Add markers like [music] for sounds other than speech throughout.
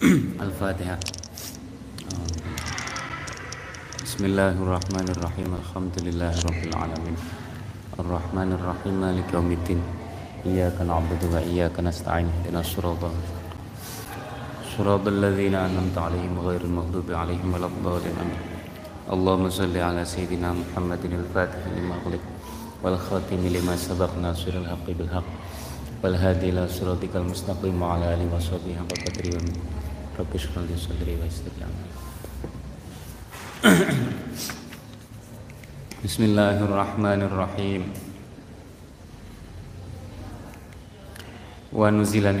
[clears throat] الفاتحة. آه. بسم الله الرحمن الرحيم. الحمد لله رب العالمين. الرحمن الرحيم. مالك يوم الدين. إياك نعبد وإياك نستعين. اهدنا الصراط صراط الذين أنعمت عليهم غير المغضوب عليهم ولا الضالين. آمين اللهم صل على سيدنا محمد الفاتح لما أغلق والخاتم لما سبق ناصر الحق بالحق والهادي إلى صراطك المستقيم وعلى آله وصحبه حق قدره qadri wa rabbi shrah li sadri wa yassir li amri Bismillahirrahmanirrahim Wa nuzilan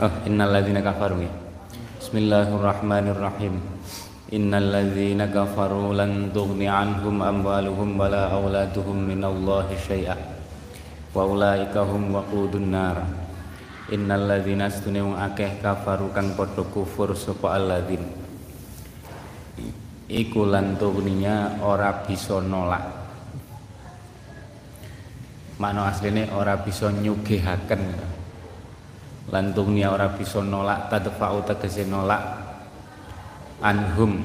Oh innal ladzina kafaru ya Bismillahirrahmanirrahim Innal ladzina kafaru lan tughni anhum amwaluhum wala auladuhum minallahi syai'ah wa ulaika hum waqudun nar innal ladzina astune wong akeh kafaru kang padha kufur sapa alladzin iku lan tughninya ora bisa nolak. Makna asline ora bisa nyugihaken. Lan tughniya ora bisa nolak tadfa'u tegese nolak. Anhum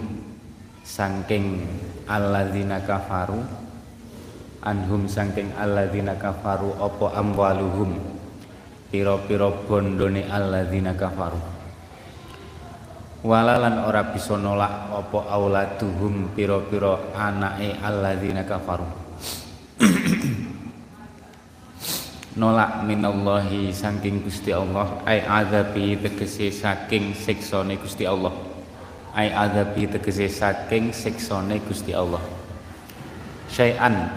saking alladzina kafaru. Anhum saking alladzina kafaru apa amwaluhum pira-pira bondone alladzina kafaru. Walalan ora bisa nolak apa auladuhum pira-pira anake alladzina kafaru. [clears throat] Nolak minallahi saking Gusti Allah ai azabi tegese saking siksane Gusti Allah. Ai azabi tegese saking siksane Gusti Allah. Syai'an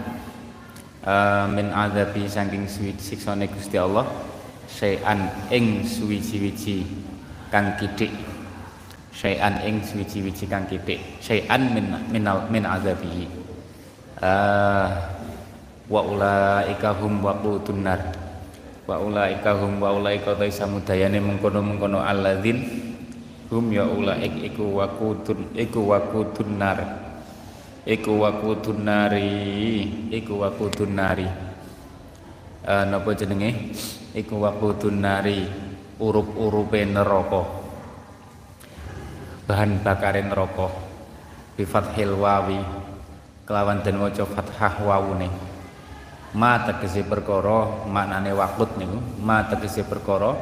uh, min azabi saking siksane Gusti Allah syai'an ing suwi-wiji kang kidik. Syai'an ing suwi-wiji kang kitik syai'an min minal min azabihi. Uh, wa ulaika hum waqutun nar. Wa ulaika hum wa ulaika ta samudayane mengkono-mengkono alladzin. Hum ya ulaik iku waqutun iku waqutun nar. Iku waqutun nari iku waqutun nari. Uh, napa jenenge iku waqutun nari urup-urupe neraka. Bahan bakarin rokok bi fathil wawi. Kelawan den waca fathah wawune. Ma tegese perkara maknane wakut niku. Ma tegese perkara.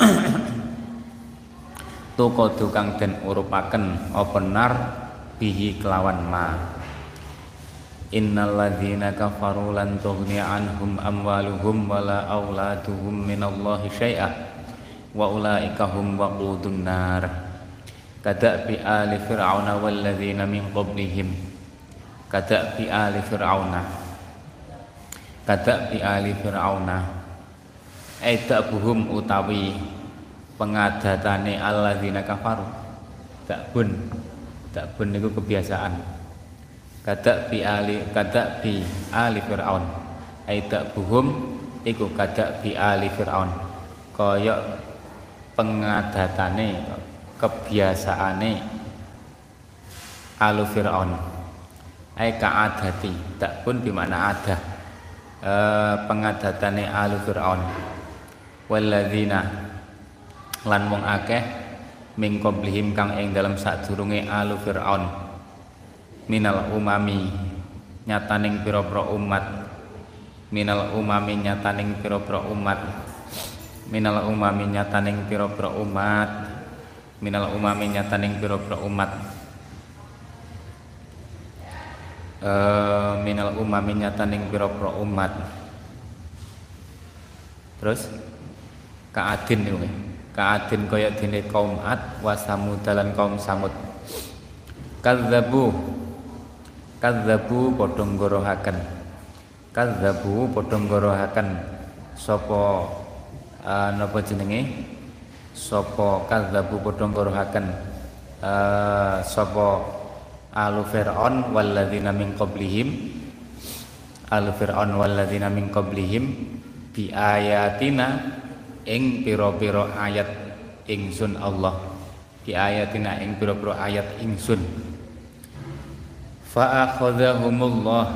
[clears throat] Toko kang den urupaken apa nar bihi kelawan ma Innalladzina kafaru lan tughni anhum amwaluhum wala auladuhum minallahi syai'ah wa ulaika hum waqudun nar. Kada'bi ali fir'auna walladzina min qablihim. Kada'bi ali fir'auna. Kada'bi ali fir'auna. Aidabuhum utawi pengadatane alladzina kafaru. Dakbun dakbun itu kebiasaan kadak bi ali kadak bi ali fir'aun. Ai dakbuhum iku kadak bi ali fir'aun. Kaya pengadatane kebiasaane alu fir'aun. Ai ka'adati tak pun di mana ada e, pengadatane alu fir'aun. Walladzina lan wong akeh min qablihim kang ing dalam sadurunge alu fir'aun minal umami nyataning pira-pira umat. Minal umami nyataning pira-pira umat. Minal umami nyataning pira-pira umat. Minal umami nyataning pira-pira umat. Uh, minal umami nyataning pira-pira umat. Terus? Kaadin niku kaadin kaya dene kaum Ad wa Samud dalan kaum Samud. Kadzabu kadzabu padha nggorohaken kadzabu padha nggorohaken sapa uh, napa jenenge? Sapa kadzabu padha ngorohaken uh, sapa alu fir'aun walladzina min qablihim? Alu fir'aun walladzina min qablihim bi ayatina ing pira-pira ayat ingsun Allah. Bi ayatina ing pira-pira ayat ingsun fa akhadhahumullah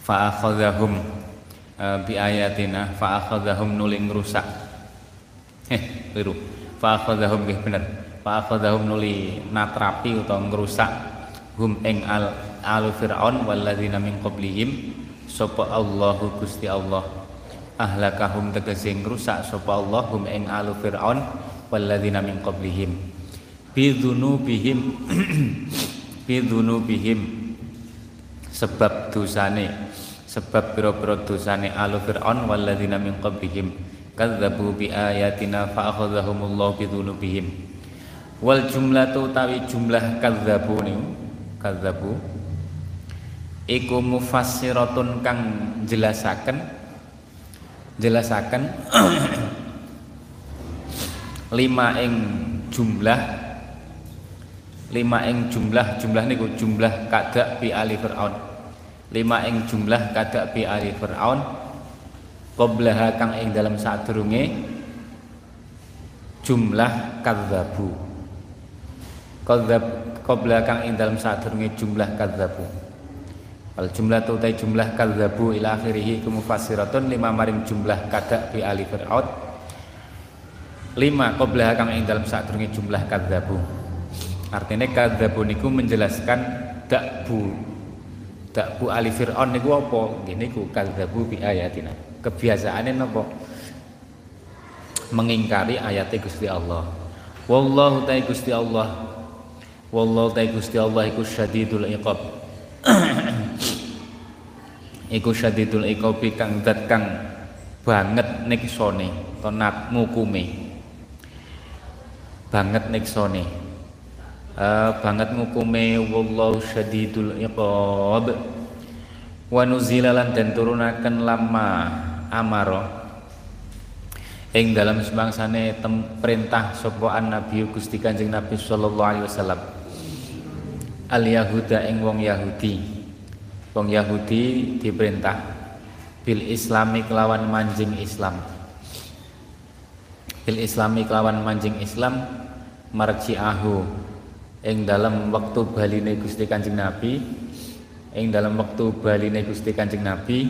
fa akhadhahum uh, bi ayatina fa akhadhahum nuling rusak eh keliru. fa akhadhahum nggih bener fa akhadhahum nuli natrapi utawa ngrusak hum ing al alu fir'aun walladzina min qablihim sapa Allahu Gusti Allah ahlakahum tegese ngrusak sapa Allah hum ing alu fir'aun walladzina min qablihim. Bidzunubihim [clears throat] bidzunubihim sebab dosane sebab pira-pira dosane alu fir'aun walladzina min qablihim. Kadzabu bi ayatina fa akhadhahumullahu bi dzunubihim. Wal jumlatu tawi jumlah kadzabu niku kadzabu iku mufassiratun kang jelasaken jelasaken [clears throat] lima ing jumlah lima ing jumlah jumlah niku jumlah kada bi ali fir'aun. Lima ing jumlah kada bi ali fir'aun qablaha kang ing dalam sadurunge jumlah kadzabu. Kadzab kang ing dalam sadurunge jumlah kadzabu Al jumlah tu tay jumlah kadzabu ila akhirih iku mufassiratun lima maring jumlah kada bi ali fir'aun. Lima qablaha kang ing dalam sadurunge jumlah kadzabu. Artinya kadzabu niku menjelaskan dakbu. Dakbu ali fir'aun niku apa? Gini ku kadzabu bi ayatina. Kebiasaane napa? Mengingkari ayat Gusti Allah. Wallahu ta'ala Gusti Allah. Wallahu ta'ala Gusti Allah iku syadidul iqab [clears throat] iku syadidul iqab kang dat kang banget niksone tonat ngukume banget niksone uh, banget ngukume wallahu syadidul iqab. Wa nuzilalan dan turunaken lama amaro. Ing dalam sebangsane perintah sapa nabi Gusti Kanjeng Nabi sallallahu alaihi wasallam. Al yahuda ing wong Yahudi wong Yahudi diperintah bil islami kelawan manjing Islam. Bil islami kelawan manjing Islam marji'ahu. Ing dalam waktu baline Gusti Kanjeng Nabi ing dalam waktu baline Gusti Kanjeng Nabi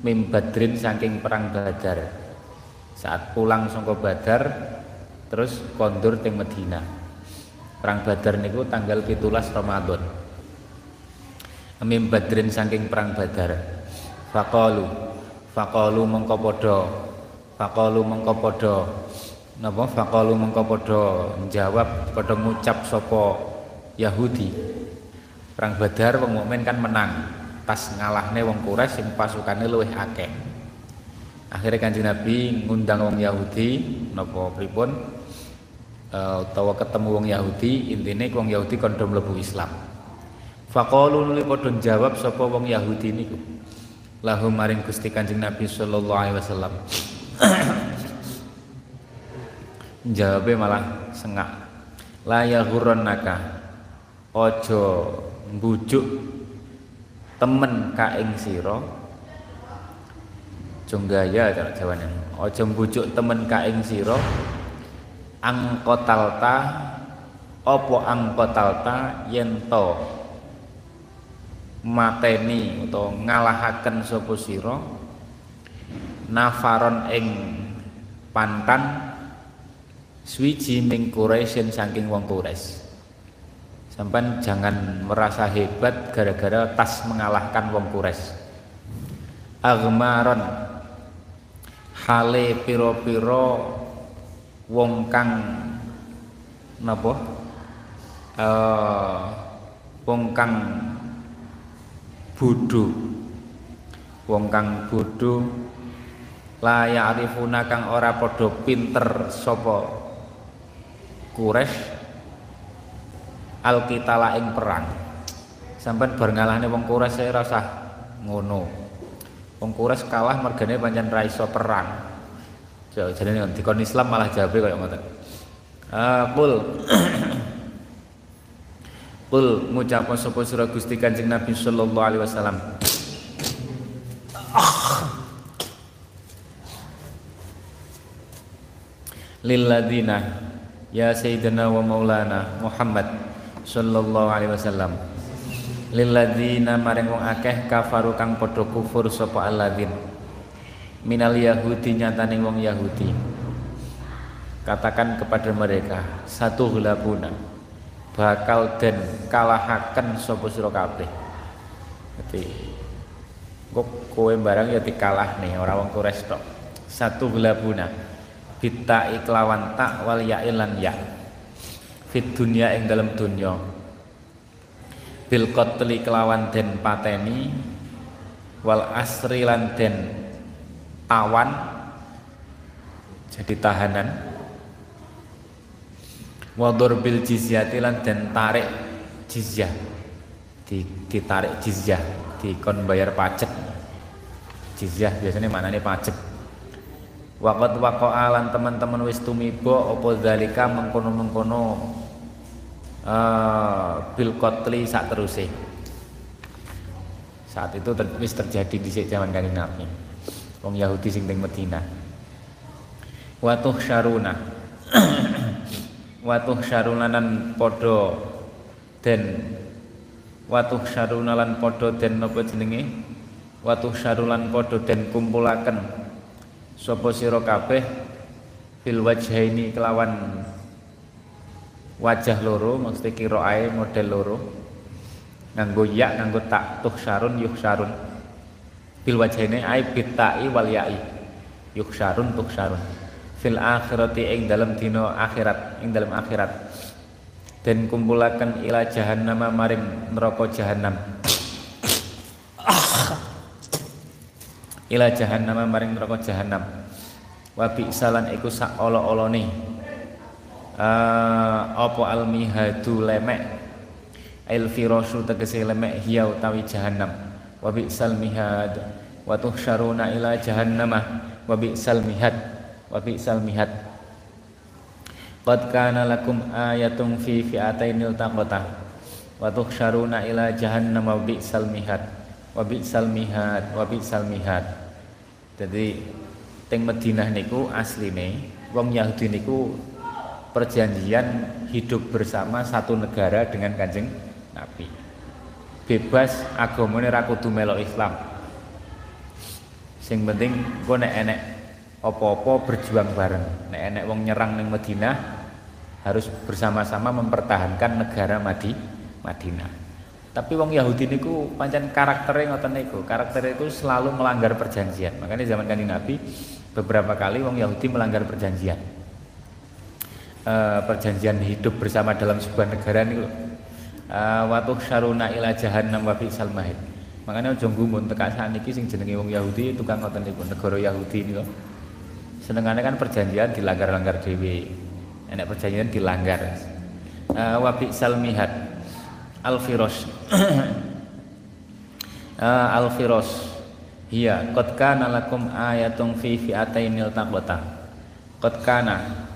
mim badrin saking perang Badar. Saat pulang saka Badar terus kondur teng Medina. Perang Badar niku tanggal 17 Ramadan mim badrin saking perang Badar. Faqalu faqalu mengko padha faqalu mengko padha. Napa? Faqalu mengko padha. Jawab ngucap sapa Yahudi. Perang Badar wong mukmin kan menang. Pas ngalahne wong Quraisy sing pasukane luwih akeh. Akhirnya kanjeng Nabi ngundang wong Yahudi napa pripun? E, utawa ketemu wong Yahudi intine wong Yahudi kon do mlebu Islam faqalu nuli padha jawab sapa wong Yahudi niku. Lahum maring Gusti Kanjeng Nabi sallallahu alaihi wasallam. [clears throat] Jawabnya malah sengak. Layal naka ojo bujuk temen kaing siro jonggaya cara jawabannya ojo bujuk temen kaing siro angkotalta opo angkotalta yento mateni atau ngalahaken sopo siro nafaron ing pantan Swiji ming saking wong Quraisy. Sampai jangan merasa hebat gara-gara tas mengalahkan wong Quraisy. Agmaron hale piro-piro wong kang napa? Uh, wong kang bodho. Wong kang bodho la ya'rifuna kang ora padha pinter sapa Quraisy alkitala ing perang. Sampai bar ngalahne wong Quraisy saya rasa ngono. Wong Quraisy kalah mergane pancen ra iso perang. Jadi dikon Islam malah jabe kaya ngoten. Ah, [clears throat] Qul ngucap sapa sira Gusti Kanjeng Nabi sallallahu alaihi wasallam. Lilladina ya sayyidina wa maulana Muhammad sallallahu alaihi wasallam. Lilladzina maring wong akeh kafaru kang padha kufur sapa alladzin. Minal yahudi nyatane wong yahudi. Katakan kepada mereka satu hulabuna bakal den kalahaken sapa sira kabeh. Dadi kok kowe barang ya dikalah nih ora wong kures tok. Satu hulabuna bita iklawan tak wal ya ilan ya. Fit dunya ing dalam dunya. Bil kelawan den pateni wal asri lan den tawan jadi tahanan wadur bil jizyati lan den tarik jizyah. Di, ditarik jizyah. Dikon bayar pajak. Jizyah biasanya mana nih pajak. Wakat wako alan teman-teman wis tumibo opo dalika mengkono-mengkono uh, bil kotli saat terusih saat itu ter wis terjadi di zaman kanjeng Nabi. Wong Yahudi sing teng Medina. Watuh syaruna [clears throat] watuh syarunanan podo den. Watuh syarunalan podo den nopo jenenge? Watuh syarulan podo den kumpulaken. Sapa sira kabeh? Bil wajhaini kelawan wajah loro maksudnya kiroae model loro. Nganggo ya nganggo tak tuh syarun yuh syarun. Bil wajhine ai bitai wal yai. Yuh syarun tuh syarun fil akhirati ing dalam dino akhirat ing dalam akhirat. Dan kumpulakan ila jahannam maring neraka jahannam. Ila jahannam maring neraka jahannam. Wa salan iku sak olo-olone. Uh, apa almihadu lemek? Il firasyu tegese lemek hiya utawi jahannam. Wa bi'sal mihad. Wa tuhsyaruna ila jahannamah wa bi'sal mihad wa bi'sal mihad qad kana lakum ayatun fi fi'atainil taqata wa tuhsyaruna ila jahannam wa bi'sal mihad wa bi'sal mihad wa bi'sal mihad jadi teng Madinah niku asline wong Yahudi niku perjanjian hidup bersama satu negara dengan kanjeng Nabi. Bebas agamane ra kudu melok Islam. Sing penting gue nek enek opo-opo berjuang bareng. Nek enek wong nyerang ning Madinah harus bersama-sama mempertahankan negara Madi Madinah. Tapi wong Yahudi niku pancen karakternya ngoten niku. Karakter itu selalu melanggar perjanjian. Makanya zaman kanjeng Nabi beberapa kali wong Yahudi melanggar perjanjian. Uh, perjanjian hidup bersama dalam sebuah negara ini uh, eh, watuh syaruna ila jahannam wa bi'sal mahid. Makanya aja gumun tekan sakniki sing jenenge wong Yahudi tukang ngoten niku negara Yahudi niku senengane kan perjanjian dilanggar-langgar dhewe enek perjanjian dilanggar uh, wa bi'sal mihad al firos uh, [clears throat] al firos Iya, qad kana lakum ayatun fi fi'atainil taqwata. Qad kana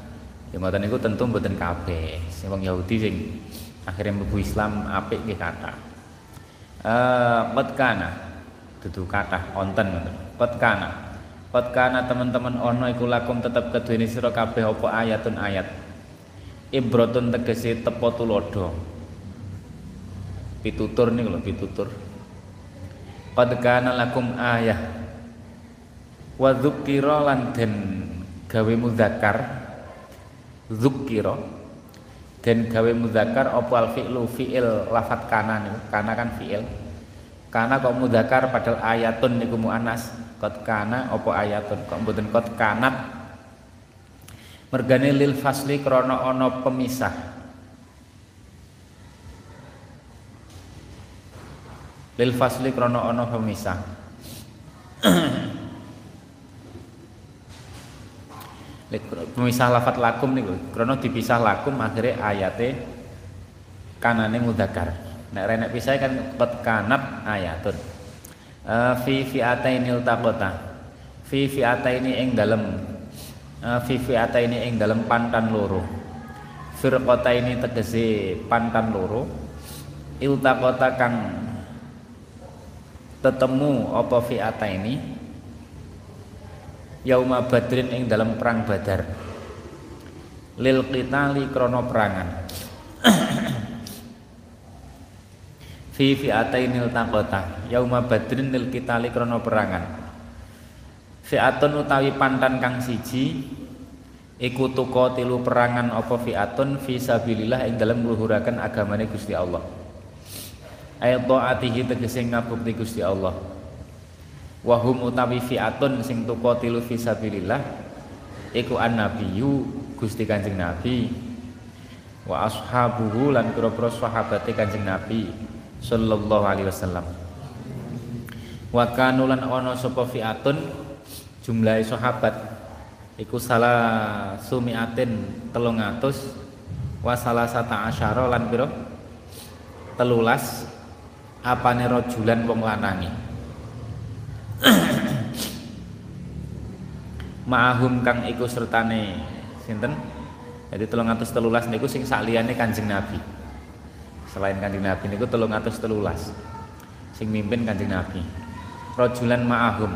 Ya niku tentu mboten kabeh. Sing Yahudi sing akhirnya mlebu Islam apik nggih kata. Eh qad kana kata. Qad kana. Qad kana teman-teman ono iku lakum tetep keduweni sira kabeh apa ayatun ayat. Ibratun tegese tepo tulodo. Pitutur niku lho pitutur. Qad kana lakum ayah. Wa dzukira lan den gawe muzakkar zukira dan gawe mudzakkar apa al fi'lu fi'il lafat kana niku kana kan fi'il kana kok mudzakkar padahal ayatun niku muannas kot kana apa ayatun? Kok mboten kot kanat mergane lil fasli krana ana pemisah. Lil fasli krana ana pemisah. [clears throat] Pemisah lafat lakum niku krono dipisah lakum akhirnya ayate kanane mudakar nek renek pisah kan qad kanat ayatun fi fi'atainil taqata fi fi'ataini ing dalem. Uh, fi fi'ataini ing dalem pantan loro. Firqata ini tegese pantan loro. Iltaqata kang tetemu apa fi'ata ini yauma badrin ing dalam perang badar. Lil qitali krono perangan [clears throat] fi fi'atainil taqata yauma badrin nil kitali krana perangan. Fi'atun utawi pantan kang siji iku tuko tilu perangan apa fi'atun fi sabilillah ing dalam ngluhuraken agamane Gusti Allah. Ayat taatihi tegese ngabukti Gusti Allah. Wahum utawi fi'atun sing tuko tilu fi sabilillah iku annabiyyu Gusti Kanjeng Nabi. Wa ashabuhu lan pira-pira sahabate Kanjeng Nabi sallallahu alaihi wasallam. Wa kanu lan ana sapa fi'atun? Jumlahe sahabat. Iku salah sumiatin telung atus. Wa salah sata asyara lan piro telulas. Apane rojulan wong lanangi [clears throat] ma'ahum kang iku sertane sinten? Jadi telung atus telulas niku sing sakliyane kanjeng nabi selain kanjeng nabi niku telung atus telulas. Sing mimpin kanjeng nabi. Rojulan ma'ahum.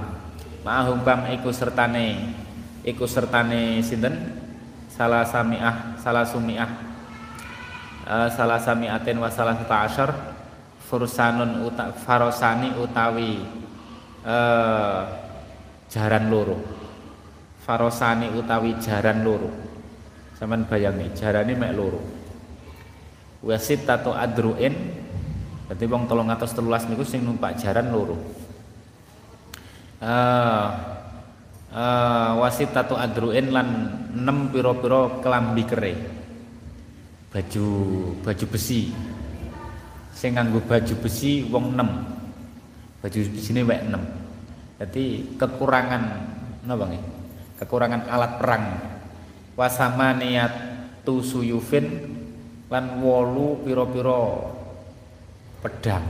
Ma'ahum kang iku sertane iku sertane sinten? Salah samiah salah sumiah. Uh, salah samiatin wa salah asyar. Fursanun uta, farosani utawi uh, jaran loro. Farosani utawi jaran loro. Sampean bayangi jarane mek loro wasit atau adruin. Berarti wong 313 niku sing numpak jaran loro. Uh, uh, wasitatu adruin lan enam piro-piro kelambi kere. Baju baju besi. Sing nganggo baju besi wong 6 baju besi ini wek 6 jadi kekurangan napa kekurangan alat perang. Wasama niat tu suyufin lan wolu piro-piro pedang.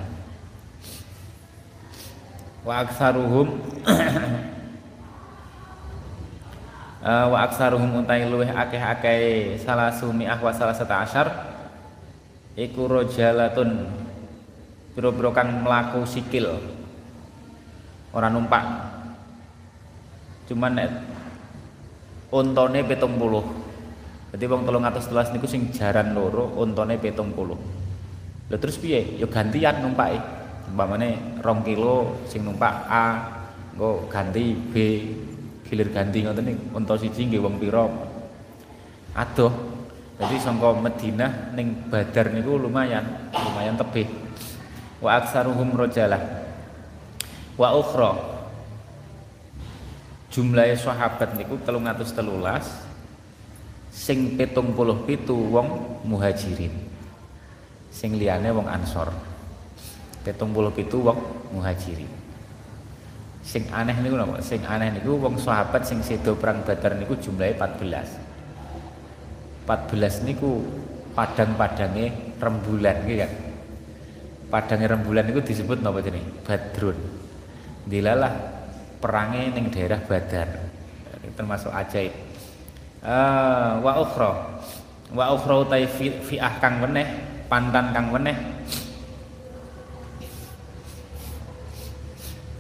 Wa aksaruhum uh, [clears throat] wa aksaruhum utai luweh akeh-akeh salah sumi'ah wa salah sata asyar. Iku rojalatun biro-biro kang melaku sikil. Orang numpak. Cuman nek untone petung puluh jadi wong tolong atas telas niku sing jaran loro untone petung puluh. Lalu terus piye? Yo gantian numpak umpamane rong kilo sing numpak A nggo ganti B gilir ganti ngoten niku. Unta siji nggih wong pira. Adoh. Jadi sangka Madinah ning Badar niku lumayan lumayan tebih. Wa aksaruhum rojalah. Wa ukhra. Jumlahe sahabat niku 313 sing pitung puluh pitu wong muhajirin. Sing liyane wong ansor. Pitung puluh pitu wong muhajirin. Sing aneh niku napa? Sing aneh niku wong sahabat sing sedo perang Badar niku jumlahe 14 14 niku padang-padange rembulan nggih kan padange rembulan niku disebut napa jenenge? Badrun. Dilalah perange ning daerah Badar. Termasuk ajaib uh, wa ukhra. Wa ukhra utai fi'ah kang weneh pantan kang weneh.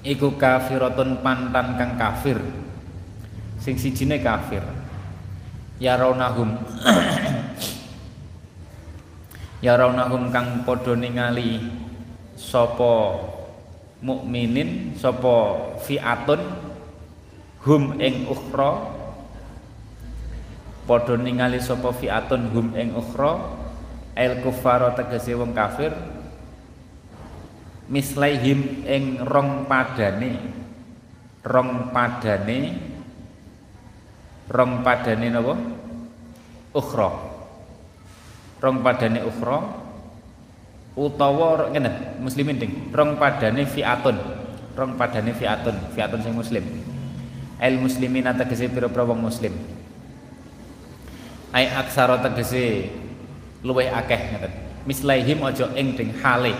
Iku kafiratun pantan kang kafir. Sing sijine kafir. Ya raunahum [coughs] ya raunahum kang padha ningali sapa mukminin sapa fiatun. Hum ing ukhra padha ningali sapa fiatun hum ing ukhra el kufara tegese wong kafir mislaihim ing rong padane rong padane rong padane napa? Ukhra. Rong padane ukhra utawa ngene muslimin ding. Rong padane fiatun rong padane fiatun fiatun sing muslim. El muslimin tegese pira-pira wong muslim ai aksara tegese luwih akeh ngeten. Mislaihim aja ing ding hale.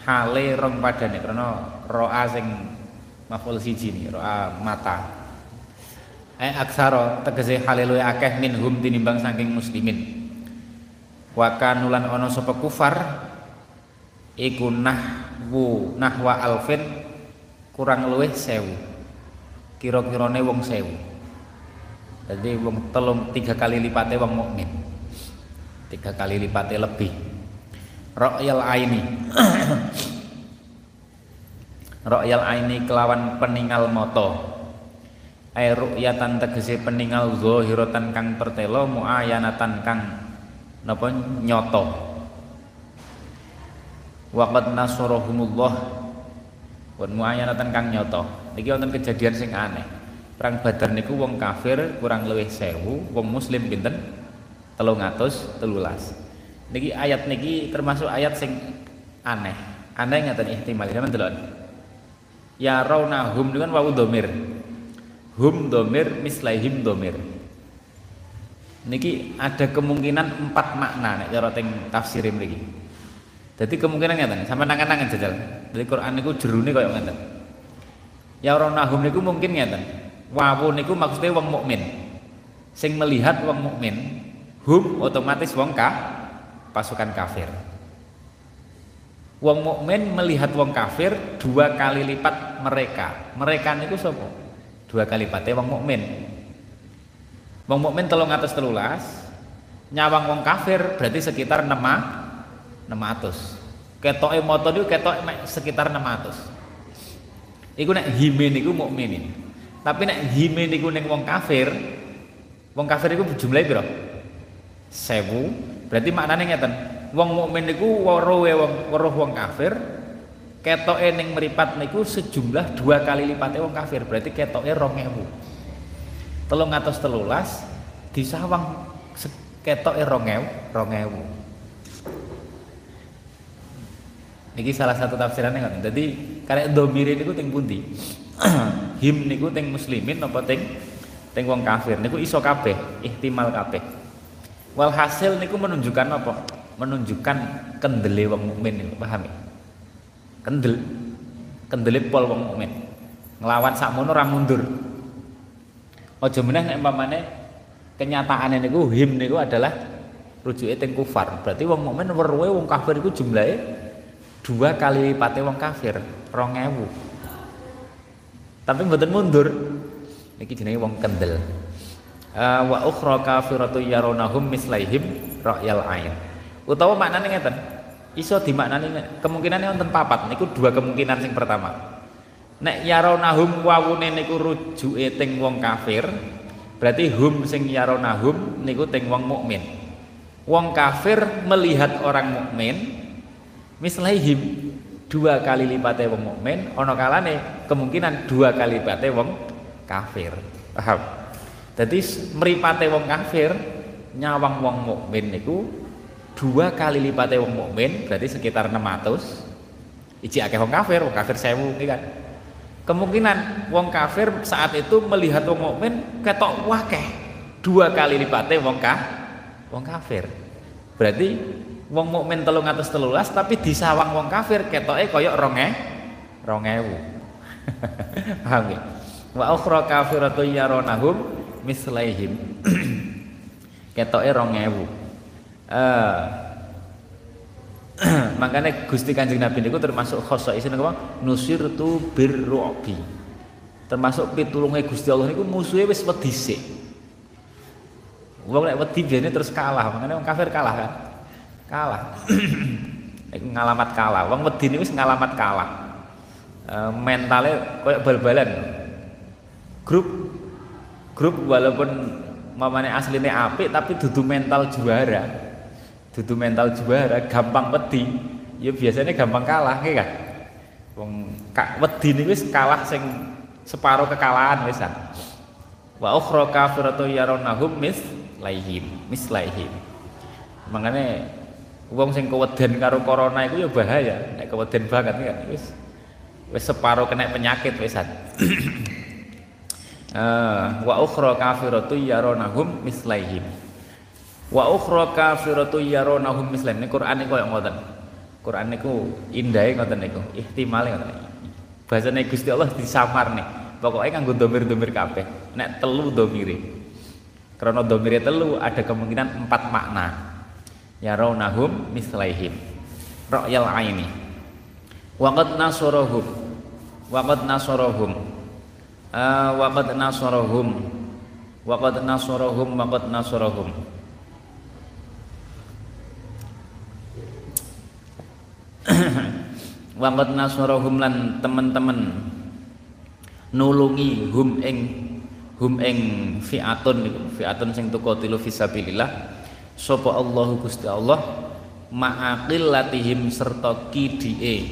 Hale rong padane karena roa sing maful siji ni roa mata. Ai aksara tegese hale luwe akeh minhum tinimbang saking muslimin. Wa kanulan ana sapa kufar? Iku nahwu nahwa alfin kurang luwih sewu. Kira-kirane wong sewu jadi wong telung tiga kali lipatnya wong mukmin. Tiga kali lipatnya lebih. Ra'yal aini. [coughs] Ra'yal aini kelawan peningal moto. Ai ru'yatan tegese peningal zahiratan kang pertelo muayanatan kang napa nyoto. Waqad nasarahumullah. Wan muayanatan kang nyoto. Iki wonten kejadian sing aneh perang Badar niku wong kafir kurang luwih sewu wong muslim pinten? Telulas. Niki ayat niki termasuk ayat sing aneh. Aneh ngeten ihtimal. Sampeyan delok ya raunahum dengan wawu domir. Hum domir mislaihim domir. Niki ada kemungkinan empat makna nek cara teng tafsir mriki. Jadi kemungkinan ngeten sampe nangan-nangan jajal. Dari Quran niku jerune kaya ngeten ya nahum niku mungkin ngeten wawu niku maksudnya wong mukmin. Sing melihat wong mukmin hum otomatis wong ka pasukan kafir. Wong mukmin melihat wong kafir dua kali lipat mereka. Mereka niku sapa? Dua kali pate wong mukmin. Wong mukmin telung atas telulas nyawang wong kafir berarti sekitar enam enam atus. Ketoke motor itu ketok sekitar enam atus. Iku nek hime niku mukminin tapi nek hime niku ning wong kafir wong kafir iku jumlahe piro? Sewu. Berarti maknanya ngeten wong mukmin niku weruh wong weruh wong kafir ketoke ning meripat niku sejumlah dua kali lipatnya wong kafir. Berarti ketoke rong ewu. Telung atas telulas disawang ketoke rong ewu rong ewu. Niki salah satu tafsirannya kan. Jadi karek domire niku ting pundi? [clears throat] Him niku ting muslimin apa ting ting wong kafir niku iso kabeh, ihtimal kabeh. Walhasil niku menunjukkan apa? Menunjukkan kendele wong mukmin niku, paham ya? kendel kendele pol wong mukmin nglawan sakmono ora mundur aja meneh nek umpamane kenyataane niku him niku adalah rujuke teng kufar berarti wong mukmin weruhe wong kafir iku jumlahe dua kali lipatnya wong kafir rong ewu tapi mboten mundur. Iki jenenge wong kendel. Uh, wa ukhra kafiratu yaronahum mislaihim ra'yal ain. Utawa maknane ngeten iso dimaknani kemungkinannya wonten papat niku dua kemungkinan sing pertama. Nek yaronahum wawune niku rujuke teng wong kafir berarti hum sing yaronahum niku teng wong mukmin. Wong kafir melihat orang mukmin mislaihim dua kali lipatnya wong mukmin ono kalane kemungkinan dua kali lipatnya wong kafir. Paham? Jadi meripate wong kafir nyawang wong mukmin niku dua kali lipatnya wong mukmin berarti sekitar 600 iji akeh wong kafir wong kafir sewu kan? Kemungkinan wong kafir saat itu melihat wong mukmin ketok wakeh dua kali lipatnya wong kah wong kafir. Berarti wong mukmin telung atas telulas tapi disawang wong kafir ketoknya koyok ronge rongewu. [laughs] Paham ya wa ukhra kafiratu yaronahum mislaihim. [clears throat] Ketoknya rongewu. Uh, [clears throat] makanya Gusti Kanjeng Nabi niku termasuk khosa isin apa? Nusir tu birru'bi termasuk pitulunge Gusti Allah niku musuhe wis wedi sik wong nek wedi biyen terus kalah makanya wong kafir kalah kan kalah. Nek [clears throat] ngalamat kalah. Wong wedi niku wis ngalamat kalah. E, mentalnya koyo bal-balan grup grup walaupun mamane aslinya apik tapi dudu mental juara. Dudu mental juara gampang wedi. Ya biasanya gampang kalah ya kan? Wong kak wedi niku wis kalah sing separo kekalahan wisan wa ukhra kafiratu yaronahum mis laihim makanya wong sing keweden karo corona itu ya bahaya. Nek keweden banget kan wis wis separo kena penyakit wisan uh, [clears throat] wa ukhra kafiratu yaronahum mislaihim. Wa ukhra kafiratu yaronahum mislan ini Quran niku koyo ngoten. Quran niku indah ngoten niku ihtimal ngoten bahasane Gusti Allah disamar nih. Pokoknya nganggo domir-domir kabeh. Nek telu domire. Karena domire telu ada kemungkinan empat makna yaronahum mislaihim ra'yal aini. Waqad nasarahum. Waqad nasarahum. Uh, waqad nasarahum. Waqad nasarahum waqad nasarahum. [coughs] Waqad nasarahum lan teman-teman. Nulungi hum ing hum ing fi'atun fi'atun sing tuqatilu fisabilillah sapa Allahu Gusti Allah? Latihim serta kidie.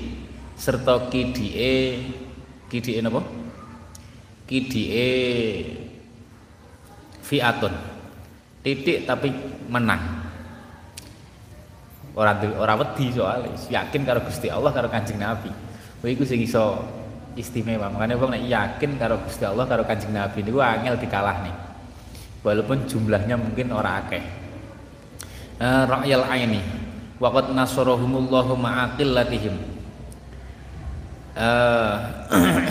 Serta kidie. Kidie napa? Kidie. Fi'atun. Titik tapi menang. Orang orang wedi soalnya. Yakin karo Gusti Allah karo Kanjeng Nabi. Kowe iku sing iso istimewa. Makanya wong nek yakin karo Gusti Allah karo Kanjeng Nabi niku angel nih walaupun jumlahnya mungkin ora akeh ra'yal aini. Waqad nasarahumullahu ma'aqillatihim. Uh, [clears throat]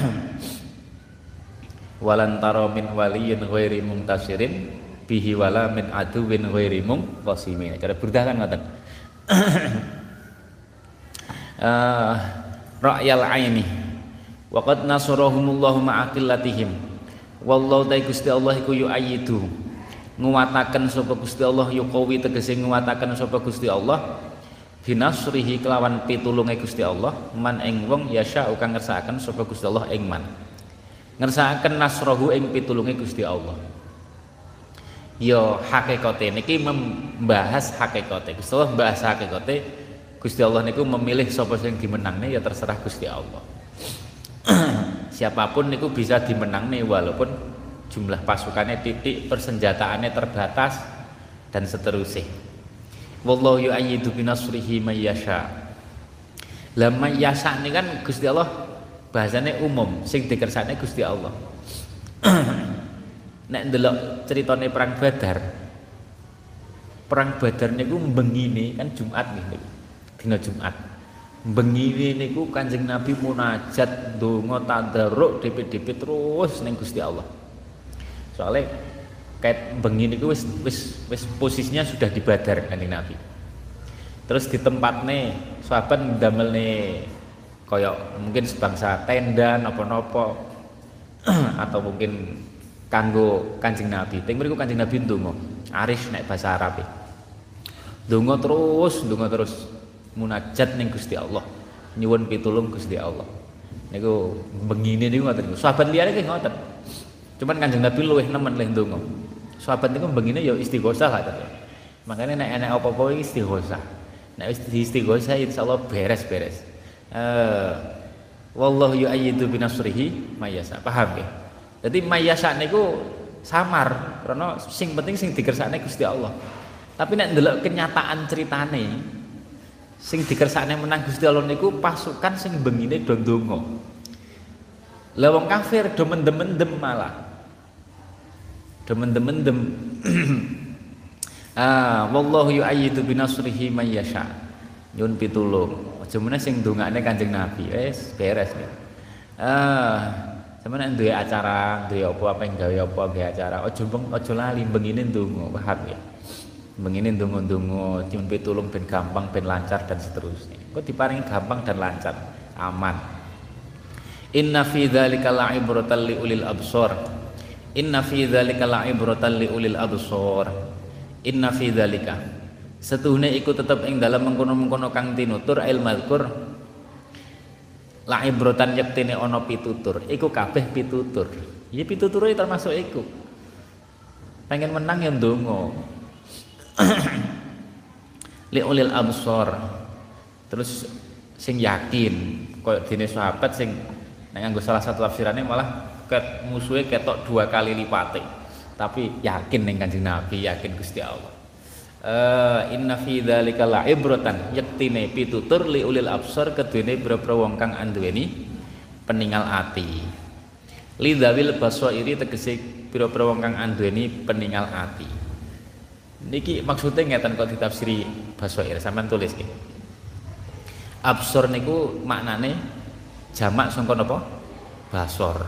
walan taro min waliyin ghairi muntasirin bihi wala min aduwin ghairi munqasimin. Cara burdah kan ngoten uh, [clears throat] ra'yal aini. Waqad nasarahumullahu ma'aqillatihim. Wallahu ta Gusti Allah iku yu'ayyidu nguwataken sapa Gusti Allah yuqawi tegese nguwataken sapa Gusti Allah. Binasrihi kelawan pitulunge Gusti Allah man ing wong yasha kang ngersakaken sapa Gusti Allah ing man. Ngersakaken nasrohu ing pitulunge Gusti Allah. Yo hakikate niki membahas hakikate Gusti Allah bahas hakikate Gusti Allah niku memilih sapa sing dimenangne ya terserah Gusti Allah. [clears throat] Siapa pun niku bisa dimenangne walaupun jumlah pasukannya titik persenjataannya terbatas dan seterusnya. Wallahu yu'ayyidu binasrihi may yasha. Lah may yasha ini kan Gusti Allah bahasanya umum sing dikersane Gusti Allah. [clears throat] Nek ndelok ceritane perang Badar. Perang Badar niku mbengine kan Jumat nih dina Jumat. Mbengine niku Kanjeng Nabi munajat donga tadarruk dipit-dipit terus ning Gusti Allah soalnya kayak begini niku wis wis wis posisinya sudah di Badar Kanjeng Nabi terus di tempat nih sahabat damel nih koyok mungkin sebangsa tenda nopo-nopo [clears throat] atau mungkin kanggo Kanjeng Nabi. Teng mriku Kanjeng Nabi ndonga. Arif nek bahasa Arab. Ndonga terus, ndonga terus munajat ning Gusti Allah. Nyuwun pitulung Gusti Allah. Niku bengine niku ngoten. Sahabat liyane nggih ngoten. Cuman Kanjeng Nabi luwih nemen leh ndonga. Sahabat niku bengine ya istighosah kata. Makanya nek enek apa-apa iki istighosah. Nek wis istighosah insyaallah beres-beres. Eh wallahu yu'ayyidu binasrihi mayasa. Paham ya? Jadi mayasa niku samar karena sing penting sing dikersakne Gusti Allah. Tapi nek ndelok kenyataan ceritane sing dikersakne menang Gusti Allah niku pasukan sing bengine do ndonga. Lah wong kafir do mendem-mendem malah. Do mendem-mendem. [clears throat] ah, wallahu yu'ayyidu binasrihi may yasha. Nyun pitulung. Aja meneh sing ndongane Kanjeng Nabi. Wis beres. Ah, Sampe nek duwe acara, duwe apa apa gawe apa gawe acara, aja aja lali bengine ndonga, paham ya. Bengine ndonga-ndonga, nyuwun pitulung ben gampang, ben lancar dan seterusnya. Kok diparingi gampang dan lancar, aman. Inna fi dzalika la'ibratan li ulil absar. Inna fi dzalika la'ibratan li ulil absar. Inna fi dzalika. Setuhune iku tetep ing dalam mengkono-mengkono kang tinutur il mazkur. La ibrotan yektine ana pitutur. Iku kabeh pitutur. Ya pitutur itu termasuk iku. Pengen menang yang ndonga. [clears throat] Li ulil absor terus sing yakin koyo dene sahabat sing nek salah satu tafsirannya malah ket musuhnya ketok dua kali lipate. Tapi yakin ning Kanjeng Nabi yakin Gusti Allah. Uh, inna fi dzalika la'ibratan yektine pitutur li ulil absar kedene boro wong kang anduweni peninggal ati. Lidzawil basairi tegese pira-pira wong kang anduweni peninggal ati. Niki maksudnya ngeten kok ditafsiri basair sampean tulis iki absor niku maknane jamak sangka napa? Basor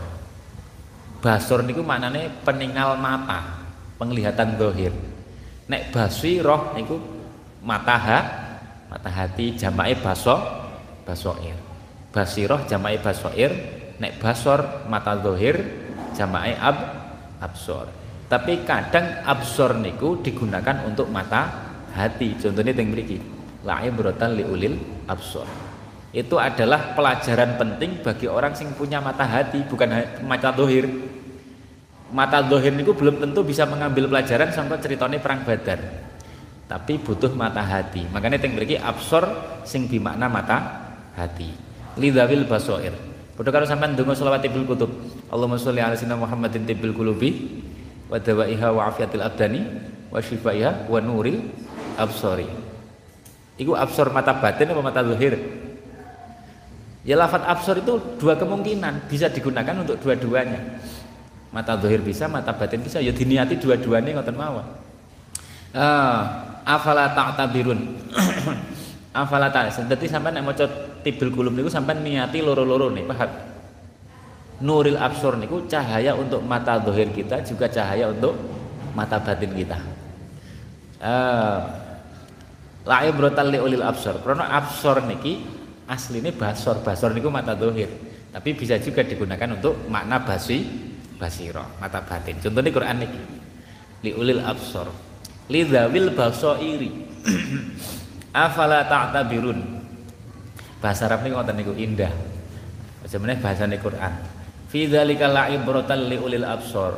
basor niku maknane peninggal mata penglihatan dohir nek roh niku mata ha mata hati jamae baso basoir. Basiroh jamae basoir nek basor mata dohir jamae ab absor. Tapi kadang absor niku digunakan untuk mata hati contohnya yang beriki la'i berotan li ulil absor. Itu adalah pelajaran penting bagi orang yang punya mata hati bukan mata dohir mata dohir itu belum tentu bisa mengambil pelajaran sampai ceritanya perang badar tapi butuh mata hati makanya yang beri absor sing bimakna mata hati lidawil basoir Padha karo sampean donga selawat tibul kutub. Allahumma sholli ala sayyidina Muhammadin tibbil qulubi wa dawaiha wa afiatil abdani wa shifaiha wa nuril absori. Iku absor mata batin apa mata zahir? Ya lafat absor itu dua kemungkinan, bisa digunakan untuk dua-duanya. Mata zahir bisa, mata batin bisa. Ya diniati dua-duanya ngoten mawon. Ah, afala ta'tabirun. [clears throat] afala ta. Dadi sampean nek maca tibul kulum niku sampean niati loro-loro nih, paham? Nuril absor niku cahaya untuk mata zahir kita juga cahaya untuk mata batin kita. Uh, la ibrotal li ulil absor. Karena absor niki aslinya basor. Basor niku mata zahir. Tapi bisa juga digunakan untuk makna basi basiro, mata batin. Contohnya Quran niki. Li ulil absor. Li dzawil basairi. [clears throat] Afala ta'tabirun bahasa Arab ini ngoten niku indah sebenarnya bahasa Quran fi dzalika la'ibratan liulil absor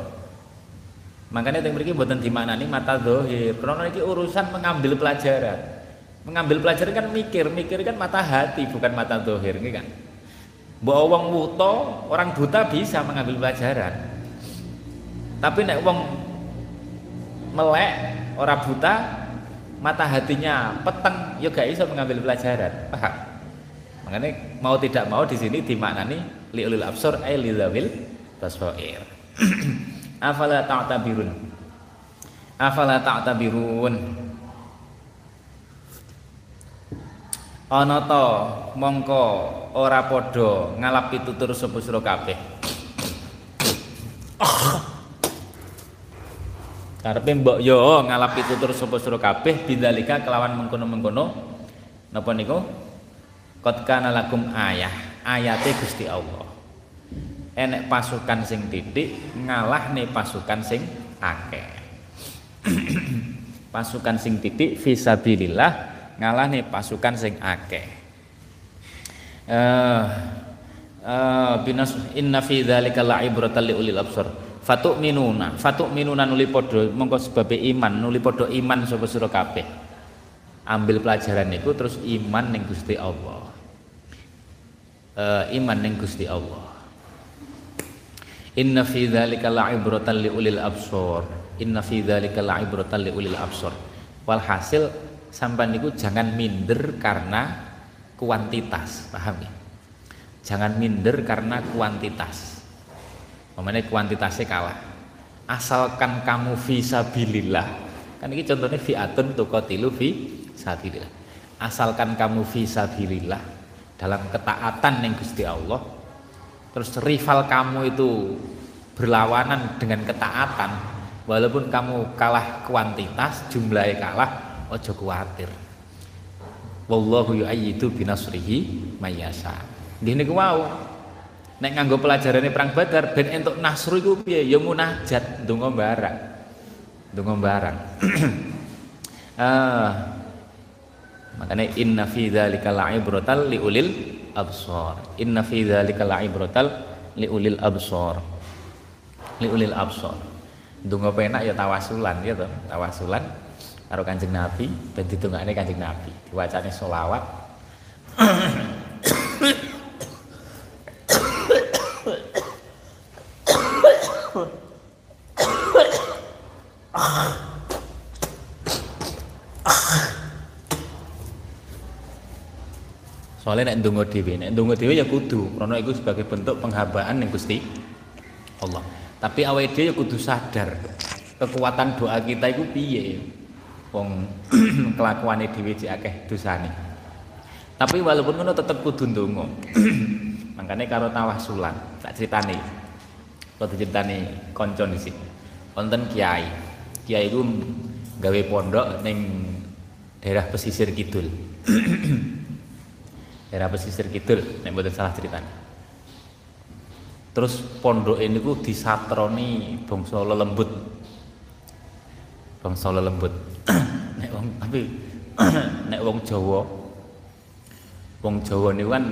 makanya yang mriki mboten dimaknani mata zahir karena ini urusan mengambil pelajaran mengambil pelajaran kan mikir mikir kan mata hati bukan mata zahir ini kan Mbok wong wuto, orang buta bisa mengambil pelajaran. Tapi nek wong melek, orang buta, mata hatinya peteng, ya gak bisa mengambil pelajaran. Paham? Makanya mau tidak mau di sini dimaknani liulil absor ay lidawil basair. [clears throat] Afala ta'tabirun. Afala ta'tabirun. Ana ta mongko ora padha ngalap pitutur sapa sira kabeh. Karepe mbok yo ngalap pitutur sapa sira kabeh bidalika kelawan mengkono-mengkono napa niku? Qad kana lakum ayah, ayate Gusti Allah. Enek pasukan sing titik nih pasukan sing akeh. [clears throat] pasukan sing titik fisabilillah nih pasukan sing akeh. Eh uh, uh, binas inna fi dzalika la'ibratan liulil absar. Fatuk minuna, fatuk minuna nuli podo mongko sebabe iman nuli podo iman sapa sira kabeh. Ambil pelajaran niku terus iman ning Gusti Allah uh, iman ning Gusti Allah Inna fi dzalika la'ibratan liulil absor. Inna fi dzalika la'ibratan liulil absor. Walhasil sampai niku jangan minder karena kuantitas, paham ya? Jangan minder karena kuantitas. Memangnya kuantitasnya kalah. Asalkan kamu visabilillah. Kan ini contohnya fi'atun tuqatilu fi sabilillah. Asalkan kamu visabilillah dalam ketaatan yang Gusti Allah terus rival kamu itu berlawanan dengan ketaatan walaupun kamu kalah kuantitas jumlahnya kalah ojo khawatir wallahu yu'ayyidu binasrihi mayasa gini ku mau nek nganggo pelajarannya perang badar ben entuk nasru iku piye ya munajat ndonga barang ndonga barang [clears throat] ah Makanya inna fi dzalika la'ibratal liulil absar. Inna fi dzalika la'ibratal liulil absar. Liulil absar. Donga penak ya tawasulan ya toh. Tawasulan karo Kanjeng Nabi ben ditungakne Kanjeng Nabi. Diwacane selawat. [clears throat] Soalnya nek ndonga dhewe, nek ndonga dhewe ya kudu, karena itu sebagai bentuk penghambaan yang Gusti Allah. Tapi awake dhewe ya kudu sadar kekuatan doa kita itu piye. Wong [clears throat] kelakuane dhewe cek akeh dosane. Tapi walaupun ngono tetep kudu ndonga. [clears throat] Makanya karo tawasulan, tak ceritane. Kalau diceritani konco di sini. Wonten kiai. Kiai itu gawe pondok ning daerah pesisir kidul. [clears throat] daerah pesisir kidul nek mboten salah ceritanya terus pondok ini ku disatroni bangsa lelembut. Bangsa lelembut. [clears throat] Nek wong tapi [clears throat] nek wong Jawa wong Jawa niku kan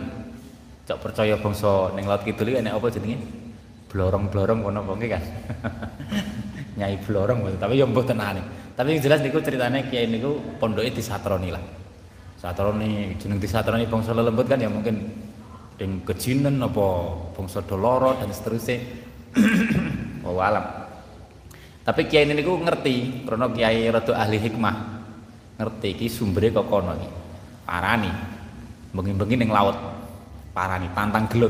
cok percaya bangsa ning laut kidul iki nek apa jenenge? Blorong-blorong kono apa kan [laughs] nyai blorong tapi yo mboten aneh. Tapi yang jelas niku ceritanya kiai niku pondoknya di Satroni lah Satroni jeneng di Satroni bangsa lelembut kan ya mungkin ding kejinen apa bangsa doloro dan seterusnya. [clears throat] Oh alam. Tapi kiai ini niku ngerti karena kiai rada ahli hikmah. Ngerti ki sumbere kok kono iki? Parani. Bengi-bengi ning laut. Parani tantang gelut.